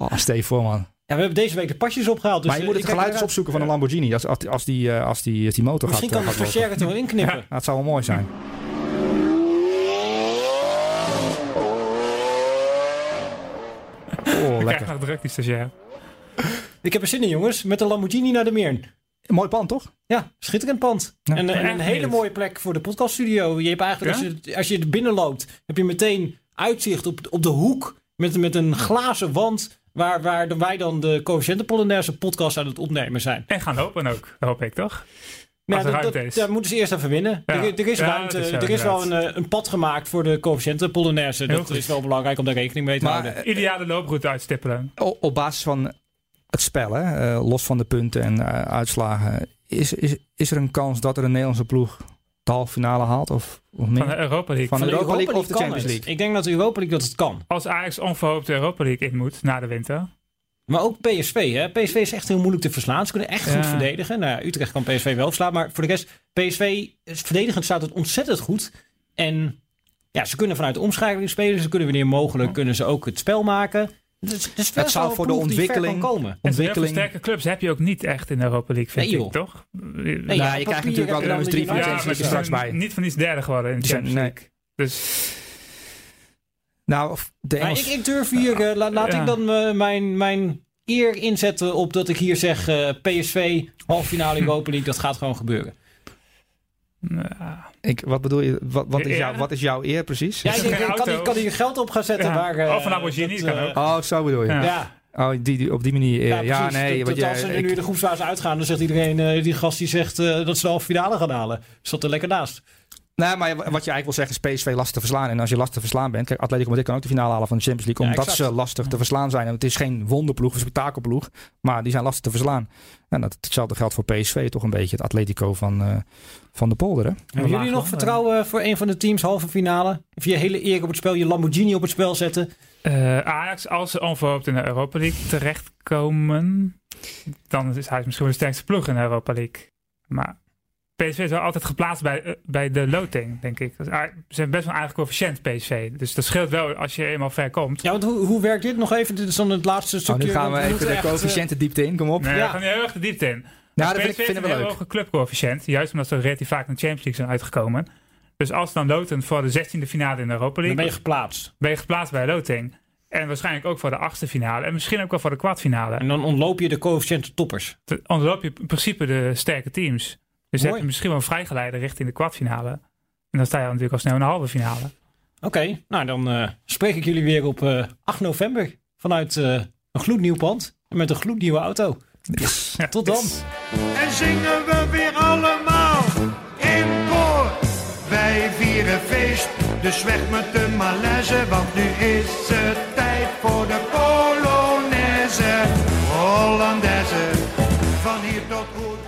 Oh, stel je voor, man. Ja, we hebben deze week de pasjes opgehaald. Dus maar je eh, moet het ik kijk geluid eens opzoeken van een Lamborghini. Als, als, als, die, eh, als, die, als die motor Misschien gaat, kan de gaat lopen. stagiair het er wel inknippen. Nou, het zou wel mooi zijn. *laughs* Oh, Ik krijg lekker. nog druk, die stagiair. Ik heb er zin in, jongens. Met de Lamborghini naar de Meren. Mooi pand, toch? Ja, schitterend pand. Ja. en, een hele mooie plek voor de podcaststudio. Je hebt eigenlijk, Ja? als, je, als je er binnen loopt, heb je meteen uitzicht op, op de hoek met, met een glazen wand. Waar, waar dan wij dan de Coëfficiënte Polonaise podcast aan het opnemen zijn. En gaan lopen ook, hoop ik, toch? Nou, dat, daar moeten ze eerst even winnen. Ja. Er, er is Ja, ruimte. is er is wel een, eh, een pad gemaakt voor de Coëfficiënte Polonaise. Heel Dat goed. is wel belangrijk om daar rekening mee te Maar, houden. Ideale looproute uitstippelen. Op basis van het spel, hè, eh, los van de punten en eh, uitslagen, is, is, is er een kans dat er een Nederlandse ploeg de halve finale haalt? Of, of niet? Van de Europa League. Van de Europa League of de Champions het. League? Ik denk dat de Europa League dat het kan. Als Ajax onverhoopt de Europa League in moet na de winter. Maar ook PSV, hè? PSV is echt heel moeilijk te verslaan. Ze kunnen echt Ja. goed verdedigen. Nou, ja, Utrecht kan PSV wel verslaan. Maar voor de rest, PSV, is- verdedigend staat het ontzettend goed. En ja, ze kunnen vanuit de omschakeling spelen. Ze kunnen wanneer mogelijk kunnen ze ook het spel maken. Dus, dus Het zou voor de ontwikkeling- komen. Ontwikkeling. sterke clubs heb je ook niet echt in de Europa League, vind Nee, ik, toch? Nee, Nou, ja, je krijgt natuurlijk wel drie de van de Ja, straks bij. niet van iets derde geworden in de Champions nee. League. Dus Nou, of de Engels... ik, ik durf hier, eh, la- laat Ja. ik dan eh, mijn, mijn eer inzetten op dat ik hier zeg eh, PSV, halve finale Europa League, dat gaat gewoon gebeuren. Ja, ik, wat bedoel je? Wat, wat, is Ja. jouw, wat is jouw eer precies? Ja, ik denk, kan, hier- kan hier geld op gaan zetten. Ja. Maar, eh, Of een Lamborghini, dat, kan eh, ook. Oh, zo bedoel je. Ja. Ja, Oh, die, die, op die manier. ja, Ja, ja nee. Dat- wat dat jij- als ze ik- nu de groepsfase uitgaan, dan zegt iedereen, eh, die gast die zegt eh, dat ze de halve finale gaan halen. Zat er lekker naast. Nee, maar wat je eigenlijk wil zeggen is PSV lastig te verslaan. En als je lastig te verslaan bent... Kijk, Atletico Madrid kan ook de finale halen van de Champions League. Omdat ze lastig te verslaan zijn. En het is geen wonderploeg, een spektakelploeg. Maar die zijn lastig te verslaan. En dat, hetzelfde geldt voor PSV toch een beetje. Het Atletico van, eh, van de polder, hè? Hebben jullie nog vertrouwen voor een van de teams halve finale? Of je hele eer op het spel, je Lamborghini op het spel zetten? eh, Ajax, als ze onverhoopt in de Europa League terechtkomen, dan is hij misschien wel de sterkste ploeg in de Europa League. Maar PSV is wel altijd geplaatst bij, eh, bij de loting, denk ik. Dus, ah, ze zijn best wel een eigen coëfficiënt, PSV. Dus dat scheelt wel als je eenmaal ver komt. Ja, want hoe, hoe werkt dit nog even? Dit is dan het laatste Nou, stukje. nu gaan we even de eh, coëfficiënten diepte in. Kom op. Nee, Ja. we gaan nu heel erg de diepte in. Nou, dat PSV vind ik, een we heel leuk. hoge clubcoëfficiënt. Juist omdat ze relatief vaak naar de Champions League zijn uitgekomen. Dus als dan Loten voor de 16e finale in de Europa Dan League... ben je geplaatst. ben je geplaatst bij Loting. En waarschijnlijk ook voor de achtste finale. En misschien ook wel voor de kwartfinale. En dan ontloop je de coëfficiënte toppers. Dan ontloop je in principe de sterke teams. Dus Mooi. je misschien wel een vrijgeleider richting de kwartfinale. En dan sta je natuurlijk al snel in de halve finale. Oké, nou dan eh, spreek ik jullie weer op eh, 8 november. Vanuit eh, een gloednieuw pand. En met een gloednieuwe auto. Ja, Tot dan. En zingen we weer allemaal in koor. Wij vieren feest, dus weg met de malaise. Want nu is het tijd voor de Polonaise. Hollandaise, van hier tot goed.